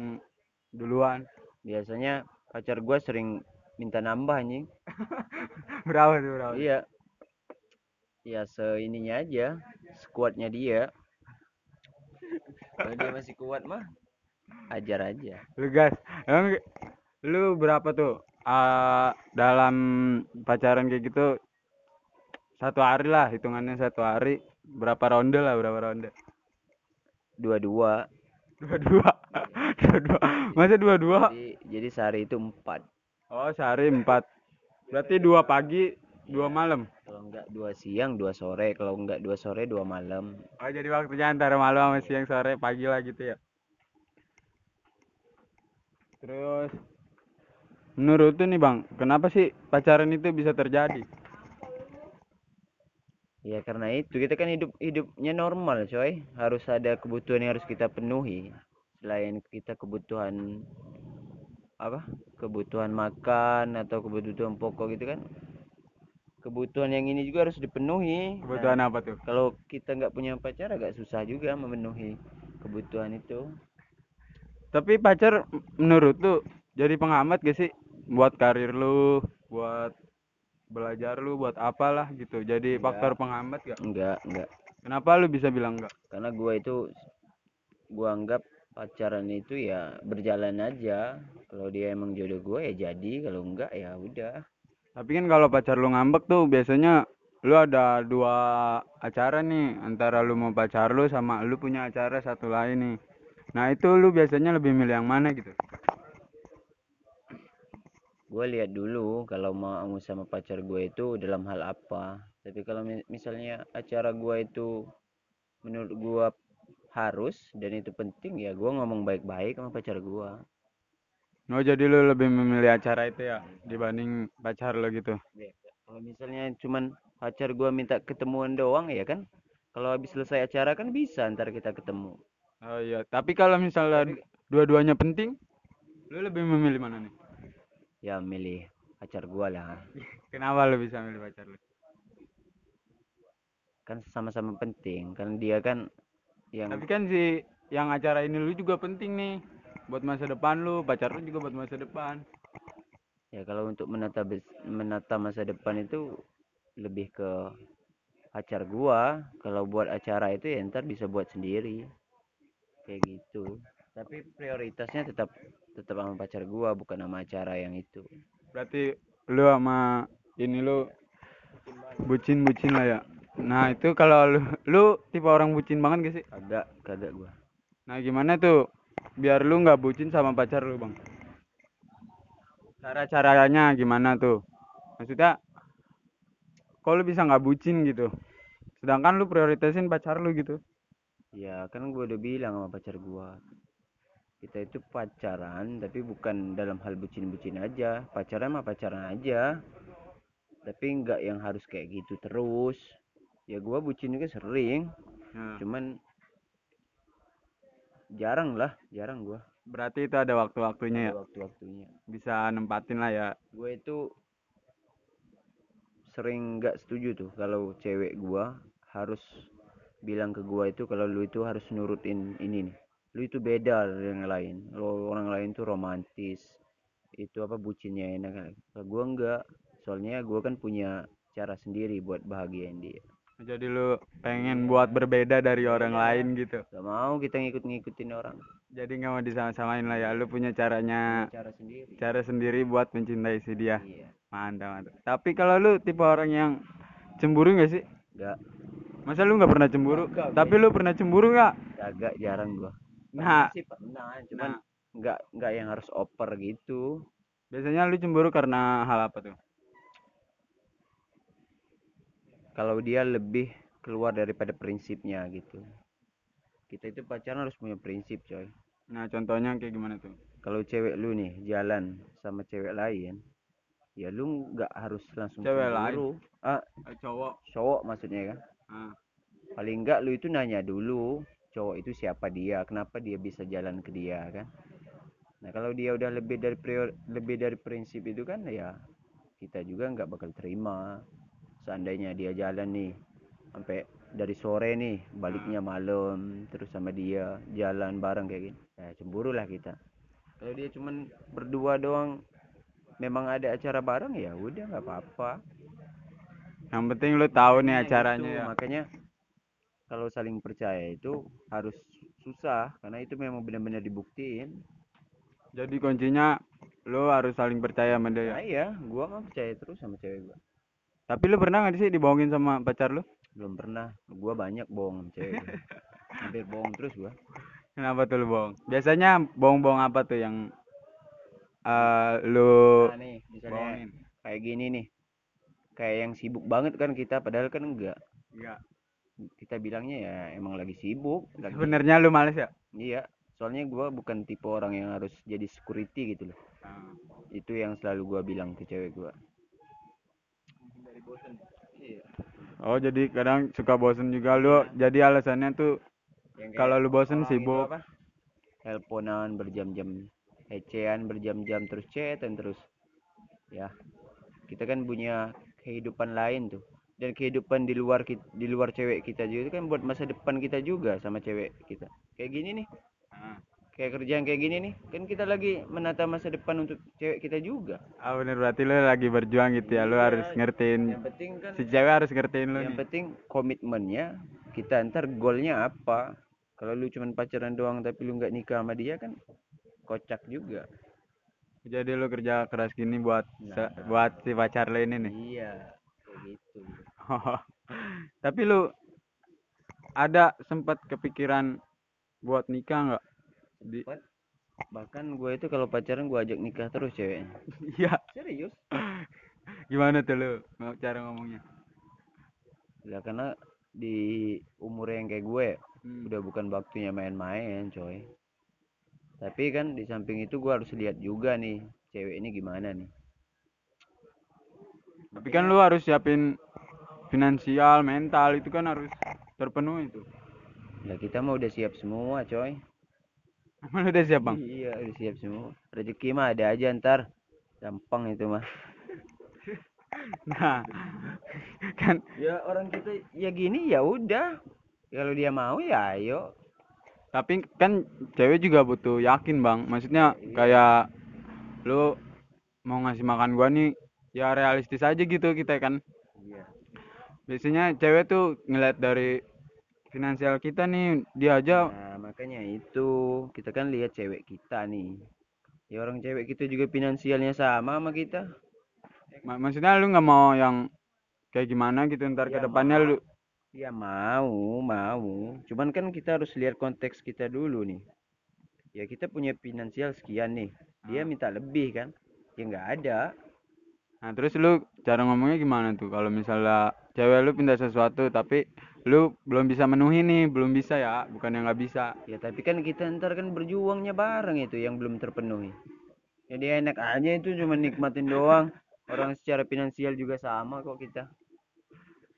duluan? Biasanya pacar gue sering minta nambah anjing. (laughs) Berapa tuh berapa? Iya. Ya seininya aja sekuatnya dia kalau dia masih kuat mah ajar aja. Lu gas emang lu berapa tuh eh, dalam pacaran kayak gitu? Satu hari lah hitungannya satu hari. Berapa ronde lah berapa ronde? Dua-dua. Dua dua dua dua masa dua dua jadi jadi sehari itu empat. Oh sehari empat. Berarti dua pagi dua malam? kalau enggak dua siang dua sore. Kalau enggak dua sore dua malam. Oh jadi waktunya antara malam sama siang sore pagi lah gitu ya? Terus menurut tuh nih bang kenapa sih pacaran itu bisa terjadi? Ya karena itu. Kita kan hidup hidupnya normal coy. Harus ada kebutuhan yang harus kita penuhi. Selain kita kebutuhan apa? Kebutuhan makan atau kebutuhan pokok gitu kan kebutuhan yang ini juga harus dipenuhi Nah, kebutuhan apa tuh kalau kita nggak punya pacar agak susah juga memenuhi kebutuhan itu Tapi pacar menurut lu jadi penghambat gak sih buat karir lu, buat belajar lu, buat apalah gitu. Jadi Enggak. faktor penghambat gak? enggak enggak Kenapa lu bisa bilang enggak? karena gua itu gua anggap pacaran itu ya berjalan aja kalau dia emang jodoh gua ya jadi kalau enggak ya udah Tapi kan kalau pacar lu ngambek tuh biasanya lu ada dua acara nih antara lu mau pacar lu sama lu punya acara satu lain nih. Nah itu lu biasanya lebih milih yang mana gitu? gua lihat dulu kalau mau sama pacar gue itu dalam hal apa tapi kalau mi- misalnya acara gua itu menurut gua harus dan itu penting ya gua ngomong baik-baik sama pacar gua Oh jadi lu lebih memilih acara itu ya dibanding pacar lu gitu? Ya, kalau misalnya cuman pacar gua minta ketemuan doang ya kan? Kalau habis selesai acara kan bisa ntar kita ketemu. Oh iya, tapi kalau misalnya dua-duanya penting, lu lebih memilih mana nih? ya milih pacar gua lah. (laughs) Kenapa lu bisa milih pacar lu? kan sama-sama penting. Kan dia kan yang Tapi kan si yang acara ini lu juga penting nih buat masa depan lu, pacar lu juga buat masa depan. ya kalau untuk menata menata masa depan itu lebih ke pacar gua kalau buat acara itu ya ntar bisa buat sendiri kayak gitu tapi prioritasnya tetap tetap sama pacar gua bukan sama acara yang itu Berarti lu sama ini lu bucin-bucin lah ya. Nah, itu kalau lu lu tipe orang bucin banget gak sih? kagak kagak gua Nah, gimana tuh biar lu nggak bucin sama pacar lu, Bang? Cara-caranya gimana tuh? Maksudnya kok lu bisa nggak bucin gitu? Sedangkan lu prioritasin pacar lu gitu. ya kan gue udah bilang sama pacar gua kita itu pacaran tapi bukan dalam hal bucin-bucin aja pacaran mah pacaran aja tapi nggak yang harus kayak gitu terus ya gua bucin juga sering Nah, cuman jarang lah jarang gua. Berarti itu ada waktu-waktunya ya? Waktu-waktunya. Bisa nempatin lah ya? Gue itu sering nggak setuju tuh kalau cewek gua harus bilang ke gua itu kalau lu itu harus nurutin ini nih. Lu itu beda dari yang lain. Lo orang lain tuh romantis itu apa bucinnya enak. Kalau gua enggak soalnya gua kan punya cara sendiri buat bahagiain dia jadi lu pengen buat berbeda dari orang lain gitu? Gak mau kita ngikut-ngikutin orang. Jadi nggak mau disama-samain lah ya? Lu punya caranya cara sendiri. cara sendiri buat mencintai si dia. Iya. Mantap mantap. Tapi kalau lu tipe orang yang cemburu nggak sih? Enggak masa lu nggak pernah cemburu? Kagak, tapi lu pernah cemburu nggak? Agak jarang gua. Nah. Sih pernah. Cuman nah. nggak nggak yang harus oper gitu. Biasanya lu cemburu karena hal apa tuh kalau dia lebih keluar daripada prinsipnya gitu. Kita itu pacaran harus punya prinsip coy. Nah contohnya kayak gimana tuh? Kalau cewek lu nih jalan sama cewek lain ya lu nggak harus langsung Cewek cemburu. ah Eh, cowok? cowok maksudnya kan? Ah. paling enggak lu itu nanya dulu cowok itu siapa dia kenapa dia bisa jalan ke dia kan? Nah kalau dia udah lebih dari prior, lebih dari prinsip itu kan ya kita juga nggak bakal terima seandainya dia jalan nih sampai dari sore nih baliknya malam terus sama dia jalan bareng kayak gini. Ya cemburu lah kita. Kalau dia cuman berdua doang memang ada acara bareng ya udah nggak apa-apa. Yang penting lu tahu nih Makanya acaranya itu, ya. Makanya kalau saling percaya itu harus susah karena itu memang benar-benar dibuktiin. Jadi kuncinya lu harus saling percaya sama dia ya. nah iya gua kan percaya terus sama cewek gua tapi lu pernah nggak sih dibohongin sama pacar lu? Belum pernah. Gua banyak bohong cewek hampir bohong terus gua. Kenapa tuh lu bohong? Biasanya bohong-bohong apa tuh yang eh lu nah nih misalnya bohongin? kayak gini nih. Kayak yang sibuk banget kan kita padahal kan enggak. Enggak kita bilangnya ya emang lagi sibuk lagi sebenarnya lu males ya? Iya. Soalnya gua bukan tipe orang yang harus jadi security gitu loh. Itu yang selalu gua bilang ke cewek gua oh jadi kadang suka bosen juga lu. Jadi alasannya tuh kalau lu bosen sibuk. teleponan berjam-jam ecean berjam-jam terus chatan terus ya. Kita kan punya kehidupan lain tuh. Dan kehidupan di luar kit- di luar cewek kita juga itu kan buat masa depan kita juga sama cewek kita. Kayak gini nih. Ah. Kayak kerjaan kayak gini nih kan kita lagi menata masa depan untuk cewek kita juga. Ah bener berarti lu lagi berjuang gitu ya lu Iya, harus ngertiin yang penting kan si cewek harus ngertiin lu yang nih. penting komitmennya kita ntar goalnya apa? Kalau lu cuman pacaran doang tapi lu nggak nikah sama dia kan kocak juga. Jadi lu kerja keras gini buat Nah. buat si pacar lu ini nih? Iya kayak gitu. (laughs) Tapi lu ada sempat kepikiran buat nikah nggak di Sempet. bahkan gue itu kalau pacaran gue ajak nikah terus ceweknya. (laughs) Iya. Serius? (laughs) Gimana tuh lu mau cara ngomongnya? Ya karena di umur yang kayak gue Hmm. udah bukan waktunya main-main coy. Tapi kan di samping itu gue harus lihat juga nih cewek ini gimana nih. Tapi kan lu harus siapin finansial mental itu kan harus terpenuhi tuh. Ya kita mah udah siap semua coy lu udah siap bang? Iya udah siap semua. Rezeki mah ada aja ntar. Gampang itu mah. (laughs) Nah kan ya orang kita ya gini ya udah. Kalau dia mau ya ayo. Tapi kan cewek juga butuh yakin bang. Maksudnya kayak lu mau ngasih makan gua nih ya realistis aja gitu kita kan? Iya. Biasanya cewek tuh ngeliat dari finansial kita nih dia aja nah makanya itu. Kita kan lihat cewek kita nih. Ya orang cewek kita juga finansialnya sama sama kita. Mak- maksudnya lu nggak mau yang kayak gimana gitu ntar ke Ya, depannya lu? Ya mau mau. Cuman kan kita harus lihat konteks kita dulu nih. Ya kita punya finansial sekian nih. Dia minta lebih kan? Ya nggak ada. Nah terus lu cara ngomongnya gimana tuh? Kalau misalnya cewek lu pindah sesuatu tapi lu belum bisa menuhi nih belum bisa ya bukan yang nggak bisa Ya tapi kan kita ntar kan berjuangnya bareng itu yang belum terpenuhi. Jadi enak aja itu cuma nikmatin doang. Orang secara finansial juga sama kok kita.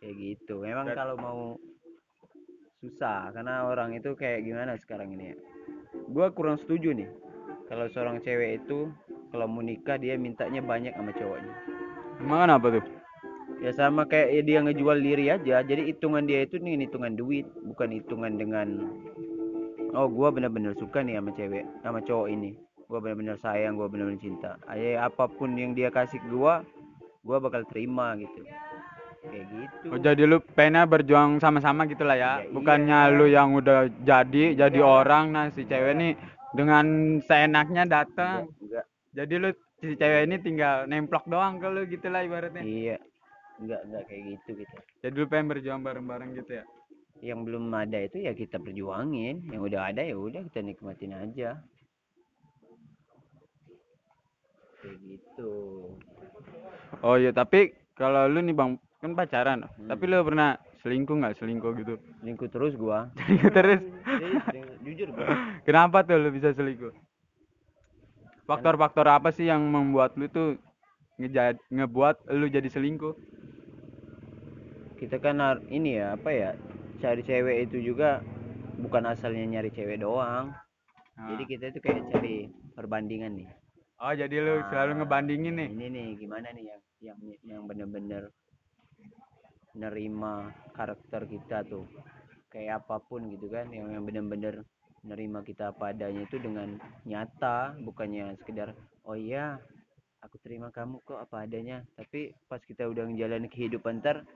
Kayak gitu. Memang kalau mau susah karena orang itu kayak gimana sekarang ini ya. Gua kurang setuju nih. Kalau seorang cewek itu kalau mau nikah dia mintanya banyak sama cowoknya. emang kenapa tuh Ya sama kayak ya dia ngejual diri aja. Jadi hitungan dia itu nih hitungan duit, bukan hitungan dengan oh gua bener-bener suka nih sama cewek, sama cowok ini. Gua bener-bener sayang, gua bener-bener cinta. Ayo apa pun yang dia kasih ke gua, gua bakal terima gitu. Kayak gitu. oh, jadi lu pengennya berjuang sama-sama gitu lah ya Ya, bukannya iya. lu yang udah jadi jadi orang nah si cewek nih dengan seenaknya datang jadi lu si cewek ini tinggal nemplok doang ke lu gitu lah ibaratnya iya. Enggak, enggak kayak gitu gitu. jadi lu pengen berjuang bareng-bareng gitu ya Yang belum ada itu ya kita perjuangin, yang udah ada ya udah kita nikmatin aja. Kayak gitu. oh iya tapi kalau lu nih bang kan pacaran Hmm. tapi lu pernah selingkuh nggak selingkuh gitu Selingkuh terus gua. (laughs) selingkuh terus jujur gua. kenapa tuh lu bisa selingkuh faktor-faktor apa sih yang membuat lu tuh ngejad ngebuat lu jadi selingkuh. Kita kan ini ya apa ya cari cewek itu juga bukan asalnya nyari cewek doang. Nah. jadi kita itu kayak cari perbandingan nih. Oh jadi lu selalu Ah, ngebandingin nih? ini nih gimana nih yang yang yang bener-bener nerima karakter kita tuh. Kayak apa pun gitu kan yang yang bener-bener nerima kita apa adanya itu dengan nyata bukannya sekedar oh iya aku terima kamu kok apa adanya. Tapi pas kita udah ngejalanin kehidupan ntar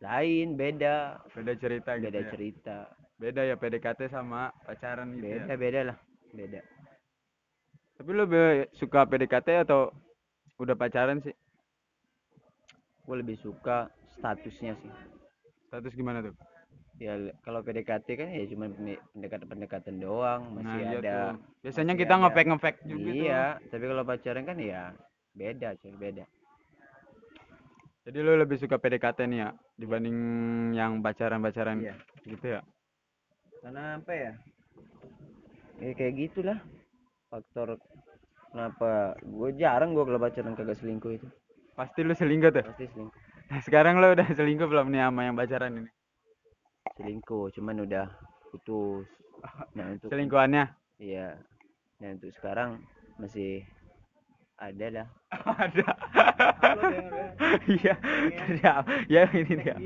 lain beda. Beda cerita gitu beda ya. cerita. Beda ya PDKT sama pacaran gitu ya? Beda beda lah. Beda. Tapi be- suka PDKT atau udah pacaran sih? Gue lebih suka statusnya sih. Status gimana tuh ya kalau PDKT kan ya cuma pendekatan-pendekatan doang nah masih iya ada tuh. Biasanya masih kita ngefake ngefake juga tuh. Iya tapi kalau pacaran kan ya beda cuy beda. Jadi lu lebih suka PDKT nih ya dibanding yang pacaran-pacaran Iya. gitu ya? Karena apa ya? Ya kayak gitulah faktor kenapa gue jarang gue kalau pacaran kagak selingkuh itu. Pasti lu selingkuh tuh? Pasti selingkuh. Nah, (laughs) sekarang lu udah selingkuh belum nih sama yang pacaran ini selingkuh cuman udah putus. (laughs) Nah untuk selingkuhannya? Iya. Nah untuk sekarang masih ada lah (laughs) ada. Iya iya ya ini dia.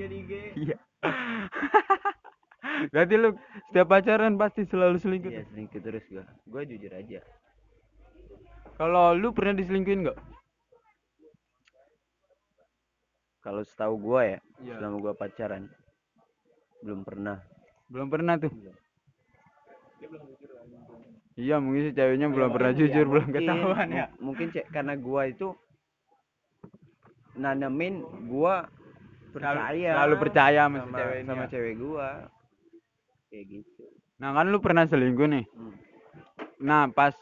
Iya (laughs) berarti lu setiap pacaran pasti selalu selingkuh iya selingkuh terus gue gue jujur aja. Kalau lu pernah diselingkuhin nggak? Kalau setahu gue ya Iya. selama gue pacaran belum pernah. Belum pernah tuh. Iya. Mungkin si ceweknya belum pernah jujur belum Mungkin- ketahuan ya. mu- mungkin cek karena gua itu nanemin gua percaya selalu percaya sama sama, cewek sama ya. cewek gua. Kayak gitu. Nah kan lu pernah selingkuh nih. Hmm. nah pas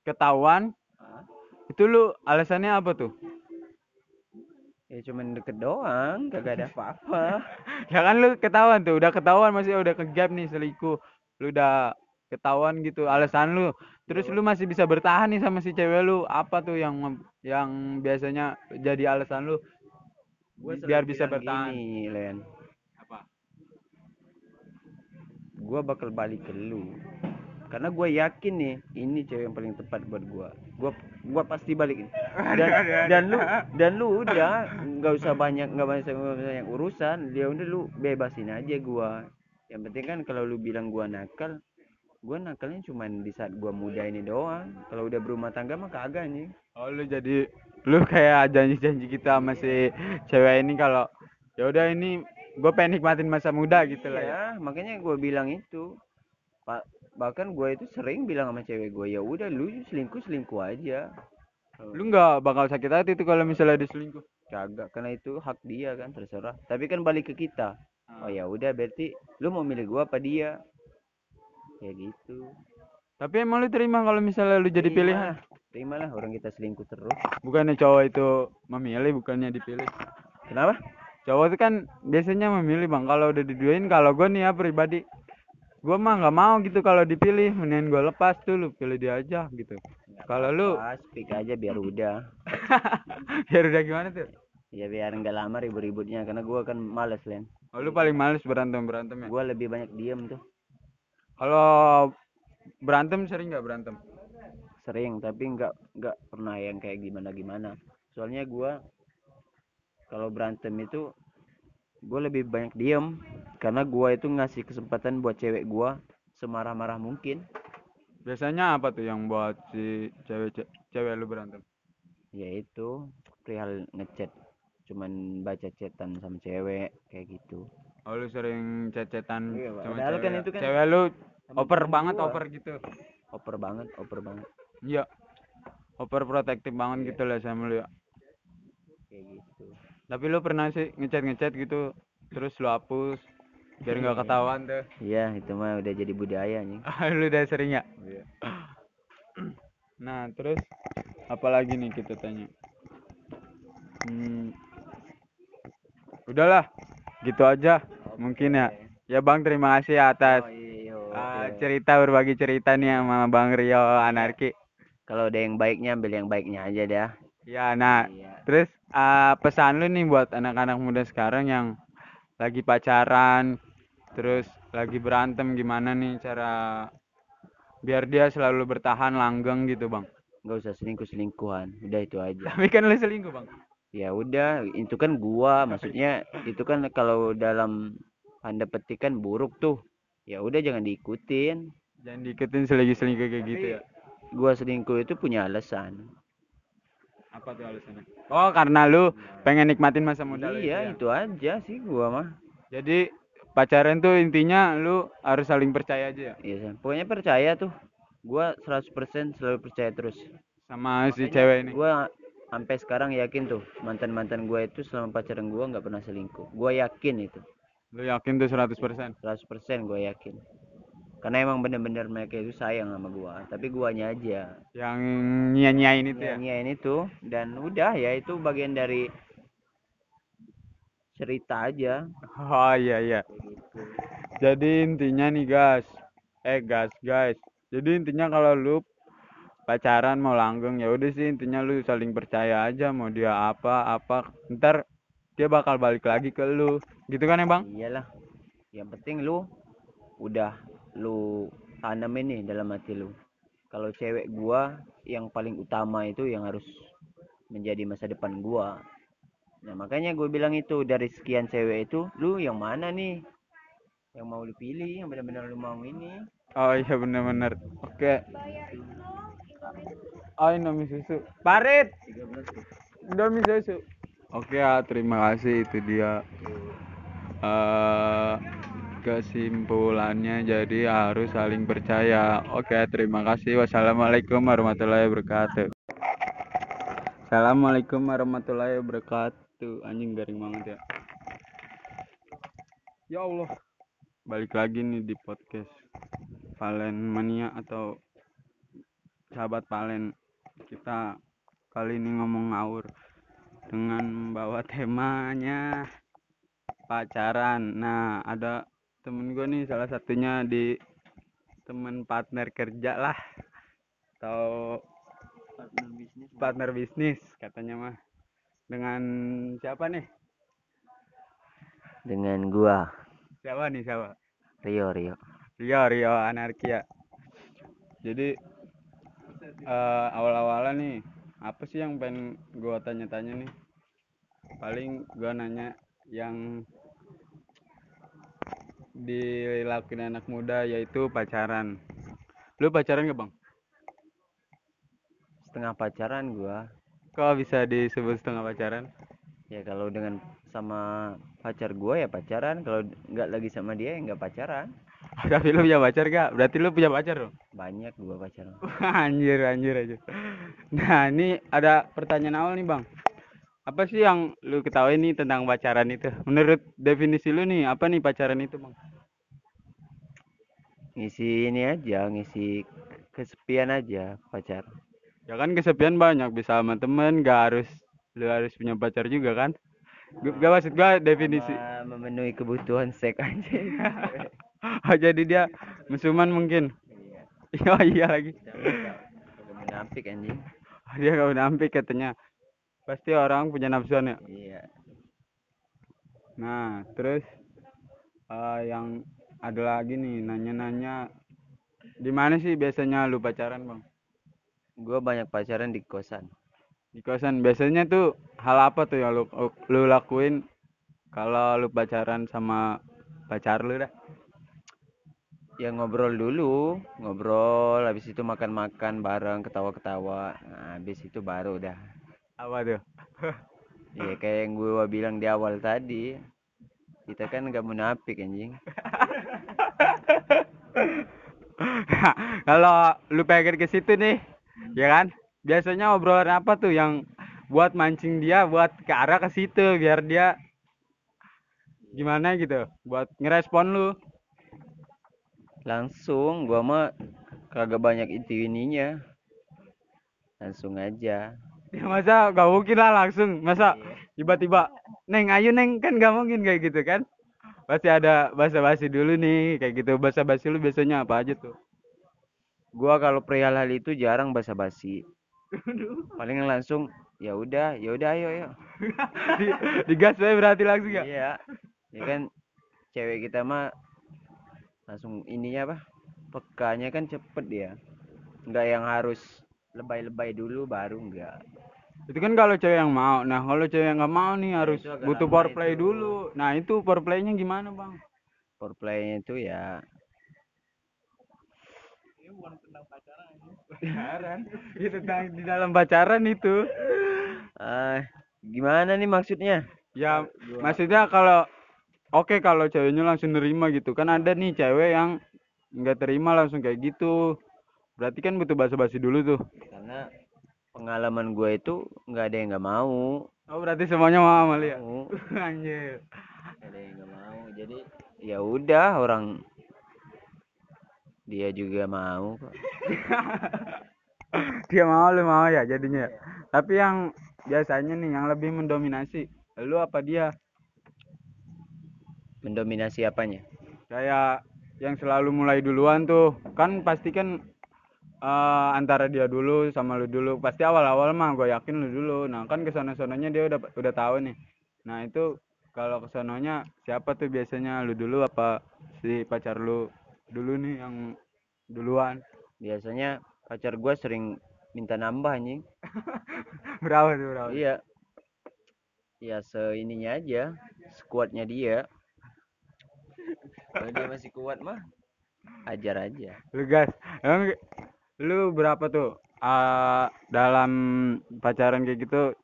ketahuan Hah? itu lu alasannya apa tuh ya cuman deket doang kagak ada apa-apa. (laughs) Ya kan lu ketahuan tuh udah ketahuan masih udah ke gap nih selingkuh. Lu udah ketahuan gitu alasan lu. Terus lu masih bisa bertahan nih sama si cewek lu. Apa tuh yang yang biasanya jadi alasan lu? Gua bi- biar bisa bertahan gini, Len. Apa? Gua bakal balik ke lu karena gue yakin nih ini cewek yang paling tepat buat gua. Gua gua pasti balik dan dan lu dan lu udah nggak usah banyak nggak banyak banyak urusan. Dia udah lu bebasin aja gua. Yang penting kan kalau lu bilang gua nakal gua nakalnya cuman di saat gua muda ini doang. Kalau udah berumah tangga mah kagak nih oh lu jadi lu kayak janji-janji kita sama si cewek ini kalau ya udah ini gue pengen nikmatin masa muda gitu lah ya. Ya makanya gua bilang itu. Pak bahkan gua itu sering bilang sama cewek gua ya udah lu selingkuh selingkuh aja. Lu nggak bakal sakit hati tuh kalau misalnya diselingkuh kagak karena itu hak dia kan terserah. Tapi kan balik ke kita. Oh ya udah berarti lu mau milih gua apa dia? Kayak gitu. Tapi emang lu terima kalau misalnya lu jadi pilihan? Terima lah orang kita selingkuh terus. Bukannya cowok itu memilih bukannya dipilih? Kenapa? Cowok tuh kan biasanya memilih bang. Kalau udah diduain kalau gue nih ya pribadi gue mah nggak mau gitu kalau dipilih mendingan gue lepas tuh lu pilih dia aja gitu kalau lu speak aja biar udah. (laughs) biar udah gimana tuh Ya biar nggak lama ribut-ributnya karena gua kan males Len. oh, lu paling males berantem berantem ya Gua lebih banyak diem tuh. kalau berantem sering nggak berantem Sering tapi nggak nggak pernah yang kayak gimana-gimana. Soalnya gua kalau berantem itu gua lebih banyak diem karena gua itu ngasih kesempatan buat cewek gua semarah-marah mungkin. biasanya apa tuh yang buat si cewek cewek lu berantem? Yaitu perihal ngechat. Cuman baca chatan sama cewek kayak gitu. oh lu sering cecetan Iya, sama Padahal cewek. kan itu kan cewek lu over banget gua. over gitu. Oper banget, oper banget. Iya. Over protektif banget gitu lah sama lu ya. Kayak gitu. tapi lu pernah sih ngechat ngechat gitu terus lu hapus biar nggak ketahuan tuh. Iya, itu mah udah jadi budaya nih. (laughs) lu udah sering ya? (clears throat) Nah terus apalagi nih kita tanya? Hmm, udahlah gitu aja mungkin ya. Ya bang terima kasih atas iya, ah, cerita berbagi cerita nih sama bang Rio Anarki. Kalau ada yang baiknya ambil yang baiknya aja dah. ya nah Iya. terus ah, pesan lu nih buat anak-anak muda sekarang yang lagi pacaran terus lagi berantem gimana nih cara biar dia selalu bertahan langgeng gitu bang Nggak usah selingkuh-selingkuhan. Udah itu aja. tapi kan lu selingkuh bang Ya udah, itu kan gua maksudnya itu kan kalau dalam tanda petik kan buruk tuh. Ya udah jangan diikutin. jangan diikutin selagi selingkuh kayak gitu ya Gua selingkuh itu punya alasan. apa tuh alasannya oh karena lu pengen nikmatin masa muda lu itu iya, ya? itu aja sih gua mah. jadi pacaran tuh intinya lu harus saling percaya aja ya? Iya, pokoknya percaya tuh. Gua 100% selalu percaya terus. sama si cewek ini? Gua sampai sekarang yakin tuh mantan-mantan gua itu selama pacaran gua nggak pernah selingkuh. Gua yakin itu. lu yakin tuh 100% 100% gue yakin. Karena emang bener-bener mereka itu sayang sama gua. Tapi guanya aja. Yang nyia-nyiain itu ya? Nyanyiin itu. Dan udah ya itu bagian dari cerita aja. Oh iya iya. Jadi intinya nih guys. Eh guys guys. Jadi intinya kalau lu pacaran mau langgeng ya udah sih intinya lu saling percaya aja mau dia apa apa. Ntar dia bakal balik lagi ke lu. Gitu kan ya bang? Iyalah. Yang penting lu udah lu tanemin nih dalam hati lu. Kalau cewek gua yang paling utama itu yang harus menjadi masa depan gua nah makanya gue bilang itu dari sekian cewek itu lu yang mana nih? Yang mau lu pilih yang benar-benar lu mau ini. Oh iya bener-bener oke. Oh indomie susu. Parit! Indomie susu. Oke ya terima kasih itu dia. Eh kesimpulannya jadi harus saling percaya. Oke terima kasih. Wassalamualaikum warahmatullahi wabarakatuh. Assalamualaikum warahmatullahi wabarakatuh anjing garing banget ya. Ya Allah balik lagi nih di podcast Valen Mania atau sahabat Valen. Kita kali ini ngomong ngawur dengan membawa temanya pacaran. Nah ada temen gue nih salah satunya di temen partner kerja lah atau partner bisnis. partner bisnis katanya mah dengan siapa nih? Dengan gua. Siapa nih siapa? Rio Rio. Rio Rio anarkia. Jadi eh awal-awalan nih apa sih yang pengen gua tanya-tanya nih? Paling gua nanya yang dilakuin anak muda yaitu pacaran. Lu pacaran gak bang? Setengah pacaran gua kok bisa disebut setengah pacaran? Ya kalau dengan sama pacar gua ya pacaran. Kalau nggak lagi sama dia ya nggak pacaran. (laughs) Tapi lu punya pacar gak berarti lu punya pacar dong? Banyak gua pacaran (laughs) anjir anjir aja. Nah ini ada pertanyaan awal nih bang. Apa sih yang lu ketahui nih tentang pacaran itu? Menurut definisi lu nih apa nih pacaran itu bang? Ngisi ini aja ngisi kesepian aja pacar ya kan kesepian banyak bisa sama temen gak harus lu harus punya pacar juga kan? Gua- gak maksud gua definisi. Sama memenuhi kebutuhan seks aja. (laughs) Oh, jadi dia musuman mungkin? Iya. (laughs) Oh iya lagi. Menafik anjing. (laughs) Dia gak menampik katanya. Pasti orang punya nafsuan ya? Iya. Nah terus eh, yang ada lagi nih nanya-nanya. Di mana sih biasanya lu pacaran bang gua banyak pacaran di kosan. Di kosan. Biasanya tuh hal apa tuh yang lu lu lakuin kalau lu pacaran sama pacar lu dah ya ngobrol dulu. Ngobrol habis itu makan-makan bareng ketawa-ketawa. Nah, habis itu baru dah. Apa tuh? (laughs) Ya kayak yang gue bilang di awal tadi. Kita kan nggak munafik anjing. (laughs) Kalau lu pengen ke situ nih ya kan? Biasanya obrolan apa tuh yang buat mancing dia buat ke arah ke situ biar dia gimana gitu buat ngerespon lu? Langsung gua mah kagak banyak itu ininya. Langsung aja. (laughs) Ya masa gak mungkin lah langsung. Masa tiba-tiba neng ayo neng. Kan gak mungkin kayak gitu kan? Pasti ada basa-basi dulu nih kayak gitu. Basa-basi lu biasanya apa aja tuh gua kalau perihal hal itu jarang basa-basi. Paling langsung ya udah ya udah ayo ayo. (laughs) Di, digas aja berarti langsung ya? Iya. Ya kan cewek kita mah langsung ininya apa pekanya kan cepet dia. Nggak yang harus lebay-lebay dulu baru enggak itu kan kalau cewek yang mau. Nah kalau cewek yang nggak mau nih harus itu agak butuh itu. dulu. Nah itu foreplaynya gimana bang? Foreplaynya itu ya pacaran. Itu tentang di dalam pacaran itu. Ah gimana nih maksudnya? Ya maksudnya kalau oke kalau ceweknya langsung nerima gitu. Kan ada nih cewek yang nggak terima langsung kayak gitu. Berarti kan butuh basa-basi dulu tuh. Karena pengalaman gue itu nggak ada yang nggak mau. Oh berarti semuanya mau Amalia? Mau. (laughs) Anjir. Ada yang nggak mau. Jadi ya udah orang dia juga mau kok. (laughs) Dia mau lu mau ya jadinya tapi yang biasanya nih yang lebih mendominasi lu apa dia? Mendominasi apanya? Kayak yang selalu mulai duluan tuh. Kan pasti kan eh, antara dia dulu sama lu dulu. Pasti awal-awal mah gue yakin lu dulu. Nah kan ke sana sananya dia udah udah tahu nih. Nah itu kalau ke sananya siapa tuh biasanya? Lu dulu apa si pacar lu dulu nih yang duluan. Biasanya pacar gue sering minta nambah anjing. (laughs) Berapa tuh berapa? Iya. Ya seininya aja sekuatnya dia. Kalau dia masih kuat mah ajar aja. Lu gas emang lu berapa tuh ah dalam pacaran kayak gitu?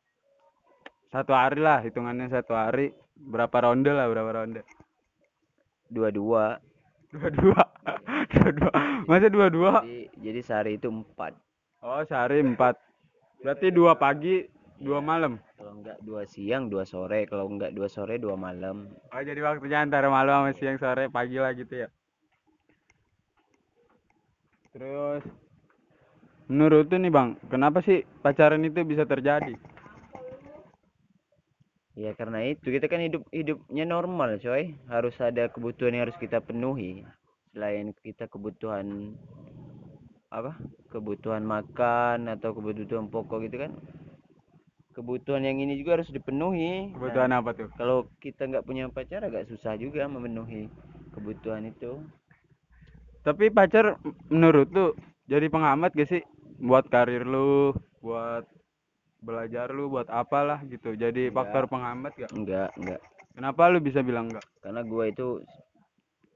Satu hari lah hitungannya satu hari. Berapa ronde lah berapa ronde? Dua dua dua (laughs) dua masa dua dua jadi jadi sehari itu empat. Oh sehari empat. Berarti dua pagi dua malam? Kalau enggak dua siang dua sore. Kalau enggak dua sore dua malam. Oh jadi waktunya antara malam sama siang sore pagi lah gitu ya? Terus menurut tuh nih bang kenapa sih pacaran itu bisa terjadi ya karena itu kita kan hidup hidupnya normal coy. Harus ada kebutuhan yang harus kita penuhi. Selain kita kebutuhan apa? Kebutuhan makan atau kebutuhan pokok gitu kan. Kebutuhan yang ini juga harus dipenuhi. Nah, kebutuhan apa tuh? kalau kita nggak punya pacar agak susah juga memenuhi kebutuhan itu. Tapi pacar menurut lu jadi penghambat gak sih? Buat karir lu, buat belajar lu, buat apalah gitu. Jadi Enggak. faktor penghambat gak? enggak enggak Kenapa lu bisa bilang enggak? karena gua itu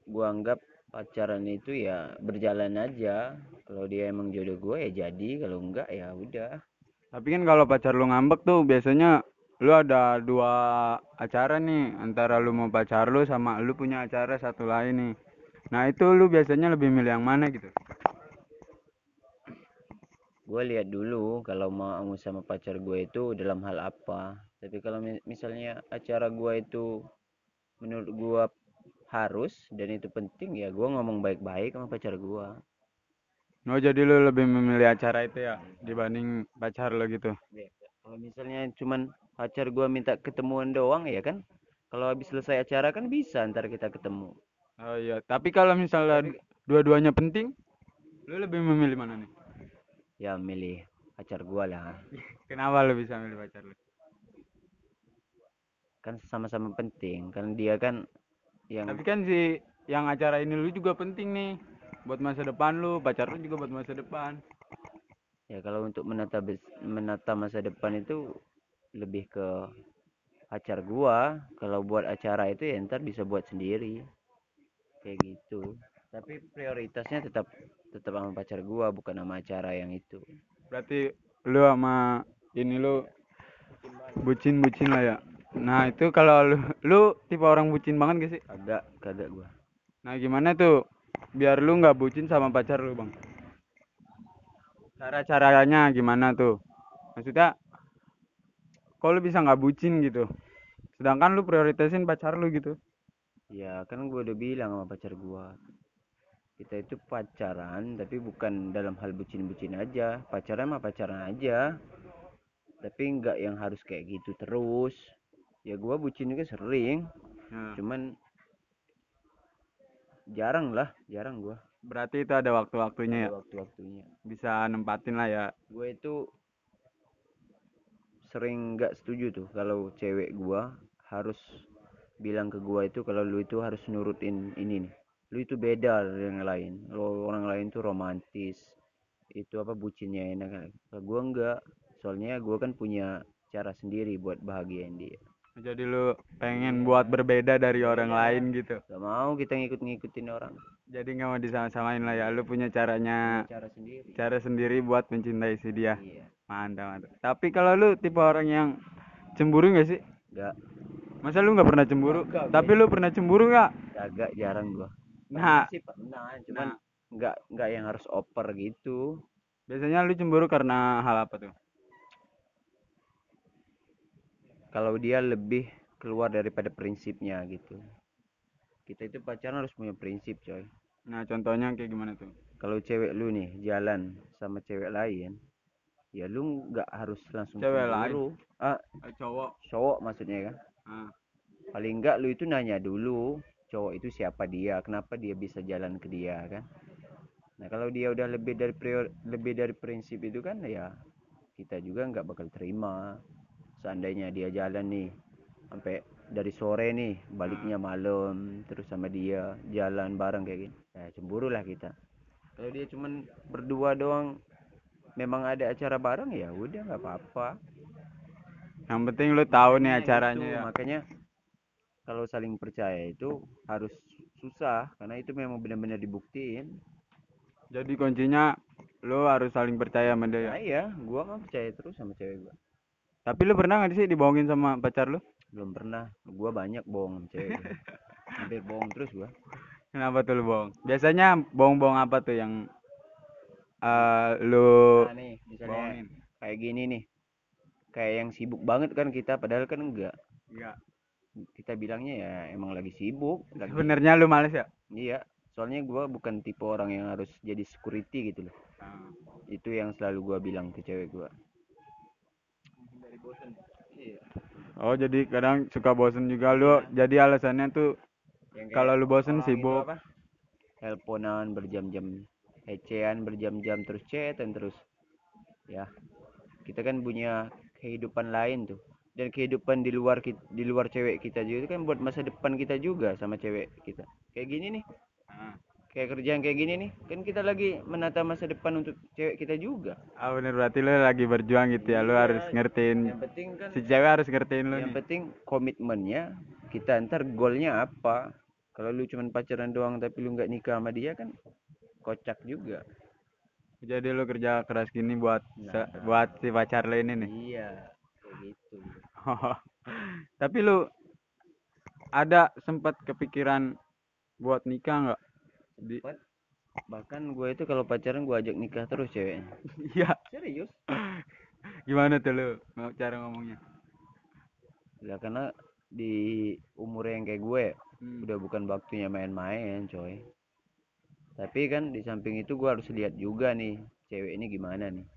gua anggap pacaran itu ya berjalan aja kalau dia emang jodoh gua ya jadi kalau enggak ya udah Tapi kan kalau pacar lu ngambek tuh biasanya lu ada dua acara nih antara lu mau pacar lu sama lu punya acara satu lain nih. Nah itu lu biasanya lebih milih yang mana gitu? Gua lihat dulu kalau mau sama pacar gue itu dalam hal apa. Tapi kalau mi- misalnya acara gua itu menurut gua harus dan itu penting ya gua ngomong baik-baik sama pacar gua. Oh jadi lu lebih memilih acara itu ya dibanding pacar lu gitu? kalau misalnya cuman pacar gua minta ketemuan doang ya kan? Kalau habis selesai acara kan bisa ntar kita ketemu. Oh iya. Tapi kalau misalnya dua-duanya penting lu lebih memilih mana nih ya milih pacar gua lah. Kenapa lu bisa milih pacar lu? Kan sama-sama penting kan dia kan yang tapi kan si yang acara ini lu juga penting nih. Buat masa depan lu pacar lu juga buat masa depan. Ya kalau untuk menata menata masa depan itu lebih ke pacar gua. Kalau buat acara itu ya ntar bisa buat sendiri. Kayak gitu tapi prioritasnya tetap tetap sama pacar gua bukan sama acara yang itu. Berarti lu sama ini lu bucin bucin lah ya? Nah itu kalau lu lu tipe orang bucin banget gak sih? Kagak kagak gua. Nah gimana tuh? Biar lu nggak bucin sama pacar lu bang. Cara caranya gimana tuh? Maksudnya kok lu bisa nggak bucin gitu? Sedangkan lu prioritasin pacar lu gitu. Ya kan gua udah bilang sama pacar gua kita itu pacaran tapi bukan dalam hal bucin-bucin aja. Pacaran mah pacaran aja. Tapi nggak yang harus kayak gitu terus. Ya gua bucin juga sering. Nah, cuman jarang lah jarang gua. Berarti itu ada waktu-waktunya ya? Waktu-waktunya. Bisa nempatin lah ya? Gue itu sering nggak setuju tuh kalau cewek gua harus bilang ke gua itu kalau lu itu harus nurutin ini nih lu itu beda dari yang lain. Lo orang lain tuh romantis. Itu apa bucinnya enak. Kalau gua enggak. Soalnya gua kan punya cara sendiri buat bahagiain dia. Jadi lu pengen buat berbeda dari orang lain gitu? Gak mau kita ngikut-ngikutin orang. Jadi nggak mau disama-samain lah ya? Lu punya caranya cara sendiri. cara sendiri buat mencintai si dia? Iya. Mantap mantap. Tapi kalau lu tipe orang yang cemburu nggak sih? Enggak masa lu nggak pernah cemburu? Tapi lu pernah cemburu nggak? Agak jarang gua nah sih pernah cuman nah. nggak nggak yang harus oper gitu. Biasanya lu cemburu karena hal apa tuh? Kalau dia lebih keluar daripada prinsipnya gitu. Kita itu pacaran harus punya prinsip coy. Nah contohnya kayak gimana tuh? Kalau cewek lu nih jalan sama cewek lain ya lu nggak harus langsung Cewek cemburu. ah Eh, cowok. cowok maksudnya kan. Ah. paling enggak lu itu nanya dulu cowok itu siapa dia kenapa dia bisa jalan ke dia kan? Nah kalau dia udah lebih dari prior lebih dari prinsip itu kan ya kita juga nggak bakal terima. Seandainya dia jalan nih sampai dari sore nih baliknya malam terus sama dia jalan bareng kayak gini ya cemburu lah kita. Kalau dia cuman berdua doang memang ada acara bareng ya udah nggak apa-apa. Yang penting lu tahu nih Makanya acaranya gitu, ya. Makanya kalau saling percaya itu harus susah karena itu memang benar-benar dibuktiin. Jadi kuncinya lu harus saling percaya sama dia ya? nah iya gua mah percaya terus sama cewek gua. Tapi lu pernah nggak sih dibohongin sama pacar lu? Belum pernah. Gua banyak bohong sama cewek (laughs) hampir bohong terus gua. Kenapa tuh lu bohong? Biasanya bohong-bohong apa tuh yang eh lu nah nih misalnya bohongin? kayak gini nih. Kayak yang sibuk banget kan kita padahal kan enggak. Enggak kita bilangnya ya emang lagi sibuk lagi sebenarnya lu males ya? Iya soalnya gua bukan tipe orang yang harus jadi security gitu loh. Ah. itu yang selalu gua bilang ke cewek gua. Oh jadi kadang suka bosen juga lu. Jadi alasannya tuh kalau lu bosen sibuk. teleponan berjam-jam ecean berjam-jam terus chatan terus. Ya kita kan punya kehidupan lain tuh dan kehidupan di luar di luar cewek kita juga itu kan buat masa depan kita juga sama cewek kita. Kayak gini nih. Ah. kayak kerjaan kayak gini nih kan kita lagi menata masa depan untuk cewek kita juga. Ah bener berarti lu lagi berjuang gitu ya lu harus Iya, ngertiin yang penting kan si cewek harus ngertiin lu yang nih. penting komitmennya kita ntar goalnya apa? Kalau lu cuman pacaran doang tapi lu nggak nikah sama dia kan kocak juga. Jadi lu kerja keras gini buat Nah. buat si pacar lu ini nih? Iya gitu. (laughs) Tapi lu ada sempat kepikiran buat nikah nggak? Di bahkan gue itu kalau pacaran gue ajak nikah terus ceweknya. (laughs) Iya. Serius? (laughs) Gimana tuh lu mau cara ngomongnya? Lah karena di umur yang kayak gue Hmm. udah bukan waktunya main-main coy. Tapi kan di samping itu gue harus lihat juga nih cewek ini gimana nih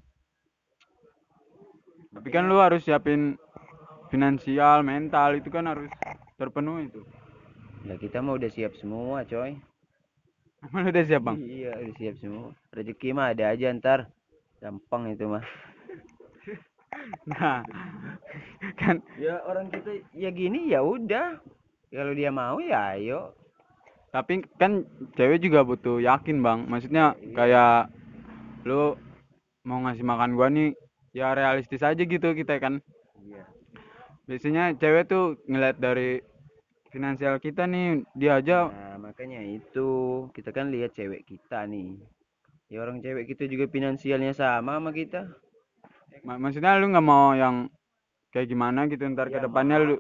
tapi kan lu harus siapin finansial mental itu kan harus terpenuhi itu Ya kita mah udah siap semua, coy. (laughs) emang udah siap bang Iya, udah siap semua. Rezeki mah ada aja ntar. Gampang itu mah. (laughs) nah kan Ya orang kita ya gini ya udah. Kalau dia mau ya ayo. tapi kan cewek juga butuh yakin bang maksudnya kayak lu mau ngasih makan gua nih ya realistis aja gitu kita kan Iya. biasanya cewek tuh ngeliat dari finansial kita nih dia aja Nah, makanya itu kita kan lihat cewek kita nih. Ya orang cewek kita juga finansialnya sama sama kita. mak- maksudnya lu nggak mau yang kayak gimana gitu ntar ke Ya, depannya lu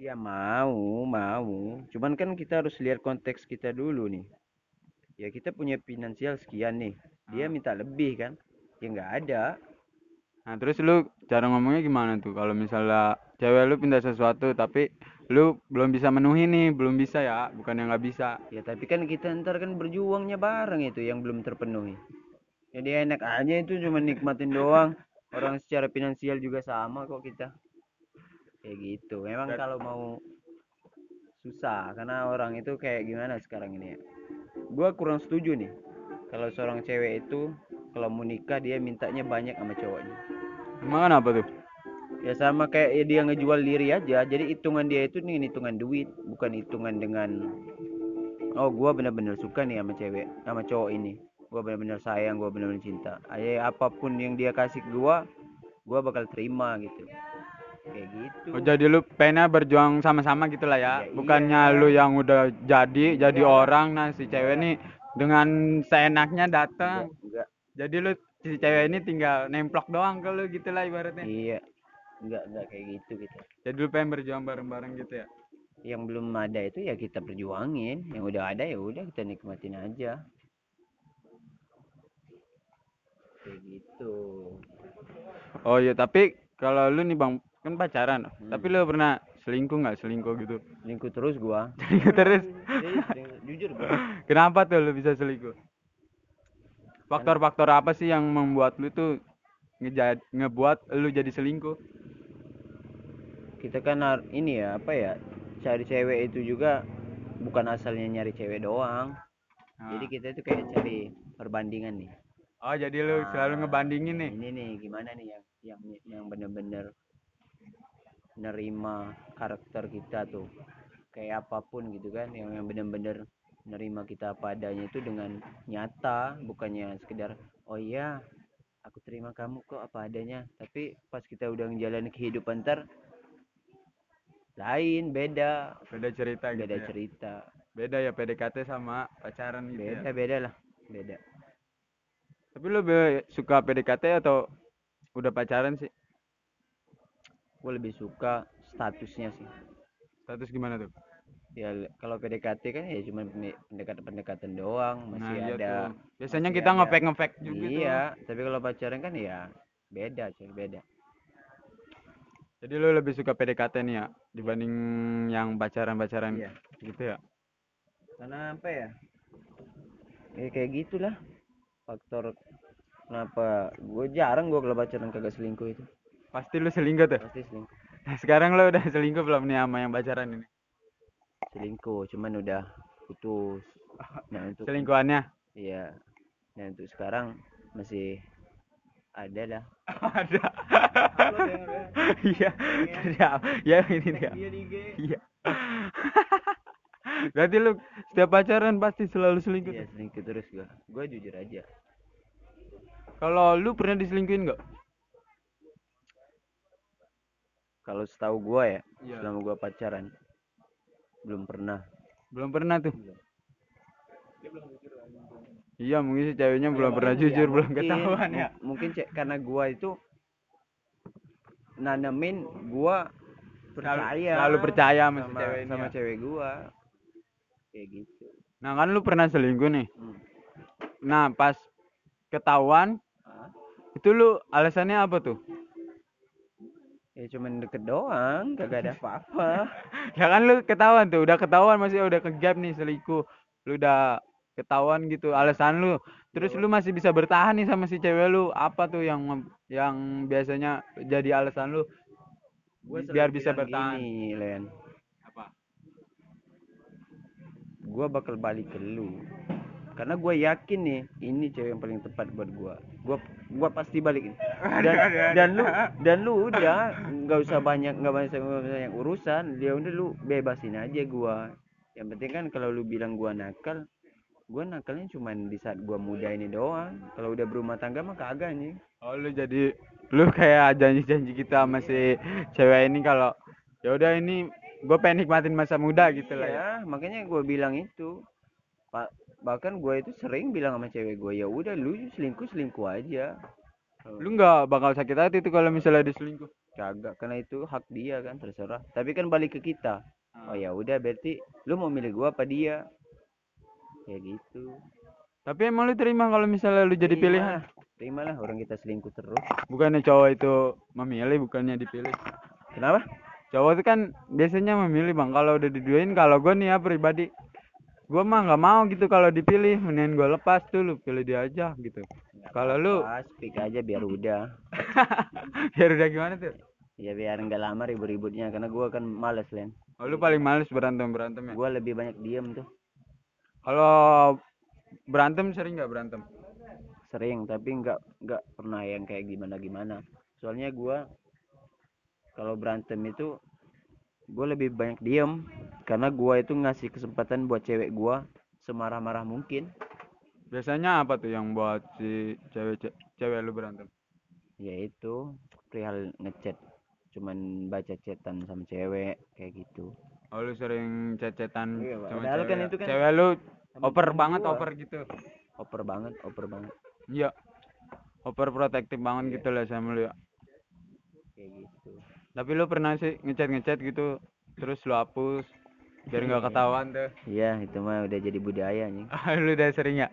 Ya mau, mau. Cuman kan kita harus lihat konteks kita dulu nih. Ya kita punya finansial sekian nih. Dia minta lebih kan? Ya nggak ada. Nah terus lu cara ngomongnya gimana tuh kalau misalnya cewek lu pinta sesuatu tapi lu belum bisa menuhi nih belum bisa ya bukan yang nggak bisa Ya tapi kan kita ntar kan berjuangnya bareng itu yang belum terpenuhi. Jadi enak aja itu cuma nikmatin doang. Orang secara finansial juga sama kok kita. Kayak gitu. Memang kalau mau susah karena orang itu kayak gimana sekarang ini ya. Gua kurang setuju nih. Kalau seorang cewek itu kalau mau nikah dia mintanya banyak sama cowoknya. Emang kenapa tuh Ya sama kayak ya dia ngejual diri aja. Jadi hitungan dia itu nih hitungan duit, bukan hitungan dengan oh gua bener-bener suka nih sama cewek, sama cowok ini. Gua bener-bener sayang, gua bener-bener cinta. Ayo apa pun yang dia kasih ke gua, gua bakal terima gitu. Kayak gitu. Oh jadi lu pengennya berjuang sama-sama gitu lah ya. Ya, Bukannya iya. lu yang udah jadi jadi orang nah si cewek nih dengan seenaknya datang. Enggak, Jadi lu si cewek ini tinggal nemplok doang ke lu gitu lah ibaratnya. iya. Enggak, enggak kayak gitu gitu. Jadi lu pengen berjuang bareng-bareng gitu ya. Yang belum ada itu ya kita perjuangin, yang udah ada ya udah kita nikmatin aja. Kayak gitu. Oh iya tapi kalau lu nih Bang kan pacaran. Hmm. Tapi lu pernah selingkuh nggak selingkuh gitu? Selingkuh terus gua. Selingkuh terus. Selingkuh. jujur gua. (laughs) Kenapa tuh lu bisa selingkuh? Faktor-faktor apa sih yang membuat lu tuh ngejad ngebuat lu jadi selingkuh? Kita kan ini ya, apa ya? Cari cewek itu juga bukan asalnya nyari cewek doang. Nah. Jadi kita itu kayak cari perbandingan nih. Oh jadi lu selalu Ah, ngebandingin nih. Ini nih gimana nih yang yang yang bener-bener nerima karakter kita tuh. Kayak apa pun gitu kan, yang yang bener-bener nerima kita apa adanya itu dengan nyata, bukannya sekedar oh iya aku terima kamu kok apa adanya. Tapi pas kita udah ngejalanin kehidupan ntar lain, beda, Beda cerita gitu beda ya. cerita. Beda ya PDKT sama pacaran gitu ya. Beda, beda lah, beda. Tapi lu be- suka PDKT atau udah pacaran sih? Gue lebih suka statusnya sih. Status gimana tuh? Ya kalau PDKT kan ya cuma pendekatan-pendekatan doang masih nah, iya ada tuh. Biasanya masih kita ngefake ngefake juga tuh. iya tapi kalau pacaran kan ya beda coy beda Jadi lu lebih suka PDKT nih ya dibanding yang pacaran-pacaran Iya. gitu ya. karena apa ya ya kayak gitulah faktor kenapa gue jarang gue kalau pacaran kagak selingkuh itu Pasti lu selingkuh tuh. pasti selingkuh Nah, sekarang lu udah selingkuh belum nih sama yang pacaran ini? Selingkuh cuman udah putus nah untuk Selingkuhannya? iya dan untuk sekarang masih ada lah (laughs) Ada. Iya. Ada. Ya ini dia. Iya. (laughs) Berarti lu setiap pacaran pasti selalu selingkuh. iya tuh? selingkuh terus gue gue jujur aja Kalau lu pernah diselingkuhin nggak? kalau setahu gua ya Iya. selama gua pacaran belum pernah Belum pernah tuh. Iya mungkin si ceweknya belum pernah jujur, belum Mungkin- ketahuan ya. mu- mungkin cek karena gua itu nanemin gua percaya selalu percaya sama sama, cewek sama ya. cewek gua kayak gitu Nah kan lu pernah selingkuh nih. Hmm. Nah pas ketahuan itu lu alasannya apa tuh? Ya cuman deket doang kagak ada apa-apa (laughs) ya kan lu ketahuan tuh, udah ketahuan masih udah ke gap nih selingkuh. Lu udah ketahuan gitu alasan lu. Terus lu masih bisa bertahan nih sama si cewek lu. Apa tuh yang yang biasanya jadi alasan lu? Gua biar bisa bertahan gini, Len. apa Gua bakal balik ke lu. Karena gua yakin nih, ini cewek yang paling tepat buat gua. Gua gua pasti balik. Dan dan lu (laughs) dan lu udah nggak usah banyak nggak banyak, banyak urusan. Dia udah lu bebasin aja gua. Yang penting kan kalau lu bilang gua nakal, gua nakalnya cuman di saat gua muda ini doang. Kalau udah berumah tangga mah kagak nih. oh lu jadi lu kayak janji-janji kita sama si cewek ini kalau ya udah ini gue pengen nikmatin masa muda gitu lah ya Ya, makanya gua bilang itu. Pak bahkan gua itu sering bilang sama cewek gua ya udah lu selingkuh selingkuh aja. Lu nggak bakal sakit hati tuh kalau misalnya diselingkuh? Kagak karena itu hak dia kan terserah. Tapi kan balik ke kita. Oh ya udah berarti lu mau milih gua apa dia? Kayak gitu. Tapi emang lu terima kalau misalnya lu jadi pilihan? terima lah orang kita selingkuh terus. Bukannya cowok itu memilih bukannya dipilih? Kenapa? Cowok itu kan biasanya memilih bang. Kalau udah diduain kalau gue nih ya pribadi gue mah nggak mau gitu kalau dipilih. Mendingan gue lepas tuh lu pilih dia aja gitu. Kalau lu? speak aja biar udah. (laughs) Biar udah gimana tuh? Ya biar nggak lama ribut-ributnya karena gua kan males len. Oh, lu paling males berantem berantem ya? Gua lebih banyak diem tuh. Kalau berantem sering nggak berantem? Sering tapi nggak nggak pernah yang kayak gimana gimana soalnya gua kalau berantem itu gue lebih banyak diem karena gua itu ngasih kesempatan buat cewek gua semarah-marah mungkin. Biasanya apa tuh yang buat si cewek ce- cewek lu berantem? Yaitu perihal ngechat. Cuman baca chatan sama cewek kayak gitu. Oh lu sering cecetan Iya, sama Padahal cewek. kan itu kan cewek lu over temen banget gua. over gitu. Oper banget oper banget. Iya. Over protektif banget gitu lah sama lu ya. Kayak gitu. Tapi lu pernah sih ngechat ngechat gitu terus lu hapus biar nggak ketahuan tuh. Iya itu mah udah jadi budaya nih (laughs) lu udah sering ya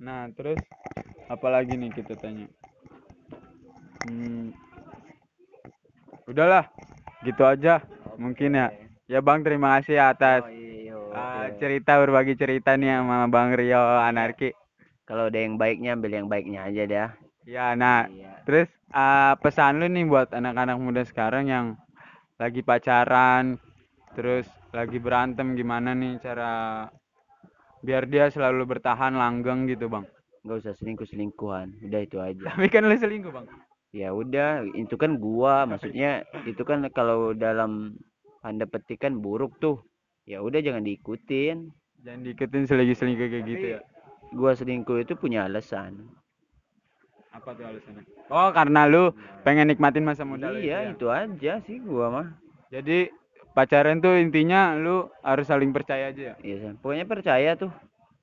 nah terus apalagi nih kita tanya? Hmm, udahlah gitu aja mungkin ya. Ya bang terima kasih atas Oh, iya, ah, oke. cerita berbagi cerita nih sama bang Rio Anarki. Kalau ada yang baiknya ambil yang baiknya aja dah. Ya nah iya. terus ah, pesan lu nih buat anak-anak muda sekarang yang lagi pacaran terus lagi berantem gimana nih cara biar dia selalu bertahan langgeng gitu bang? Nggak usah selingkuh selingkuhan udah itu aja. Tapi kan lu selingkuh bang? Ya udah itu kan gua maksudnya itu kan kalau dalam tanda petik kan buruk tuh. Ya udah jangan diikutin. Jangan diikutin selagi selingkuh kayak gitu ya? gua selingkuh itu punya alasan. Apa tuh alasannya? Oh karena lu pengen nikmatin masa muda lu itu iya ya? itu aja sih gua mah. Jadi pacaran tuh intinya lu harus saling percaya aja ya? Iya San. pokoknya percaya tuh.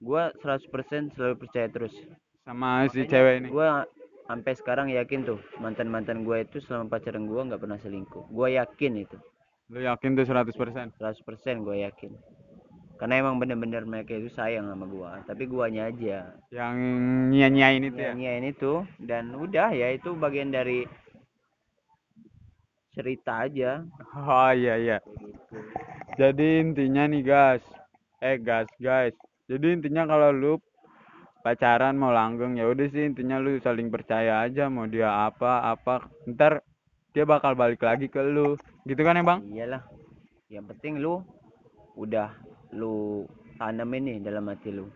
Gua 100% selalu percaya terus. Sama si cewek ini? gua sampai sekarang yakin tuh mantan mantan gua itu selama pacaran gua nggak pernah selingkuh. Gua yakin itu. Lu yakin tuh 100% 100% gua yakin. Karena emang bener-bener mereka itu sayang sama gua. Tapi guanya aja. Yang nyia-nyiain itu ya? Nyanyiin itu. Dan udah ya itu bagian dari cerita aja. Oh iya iya. Jadi intinya nih guys. Eh guys guys. Jadi intinya kalau lu pacaran mau langgeng ya udah sih intinya lu saling percaya aja mau dia apa apa. Ntar dia bakal balik lagi ke lu. Gitu kan ya bang? Iyalah. Yang penting lu udah lu tanemin nih dalam hati lu.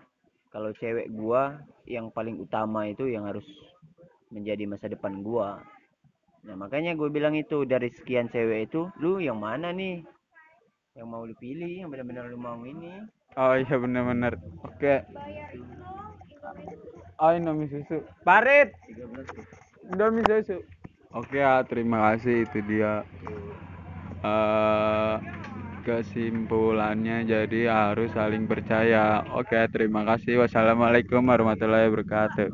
Kalau cewek gua yang paling utama itu yang harus menjadi masa depan gua nah makanya gue bilang itu dari sekian cewek itu lu yang mana nih? Yang mau lu pilih yang benar-benar lu mau ini. Oh iya bener-bener. Oke. Oh Indomie susu. Parit! Indomie susu. Oke ya terima kasih itu dia. Eh kesimpulannya jadi harus saling percaya. Oke terima kasih. Wassalamualaikum warahmatullahi wabarakatuh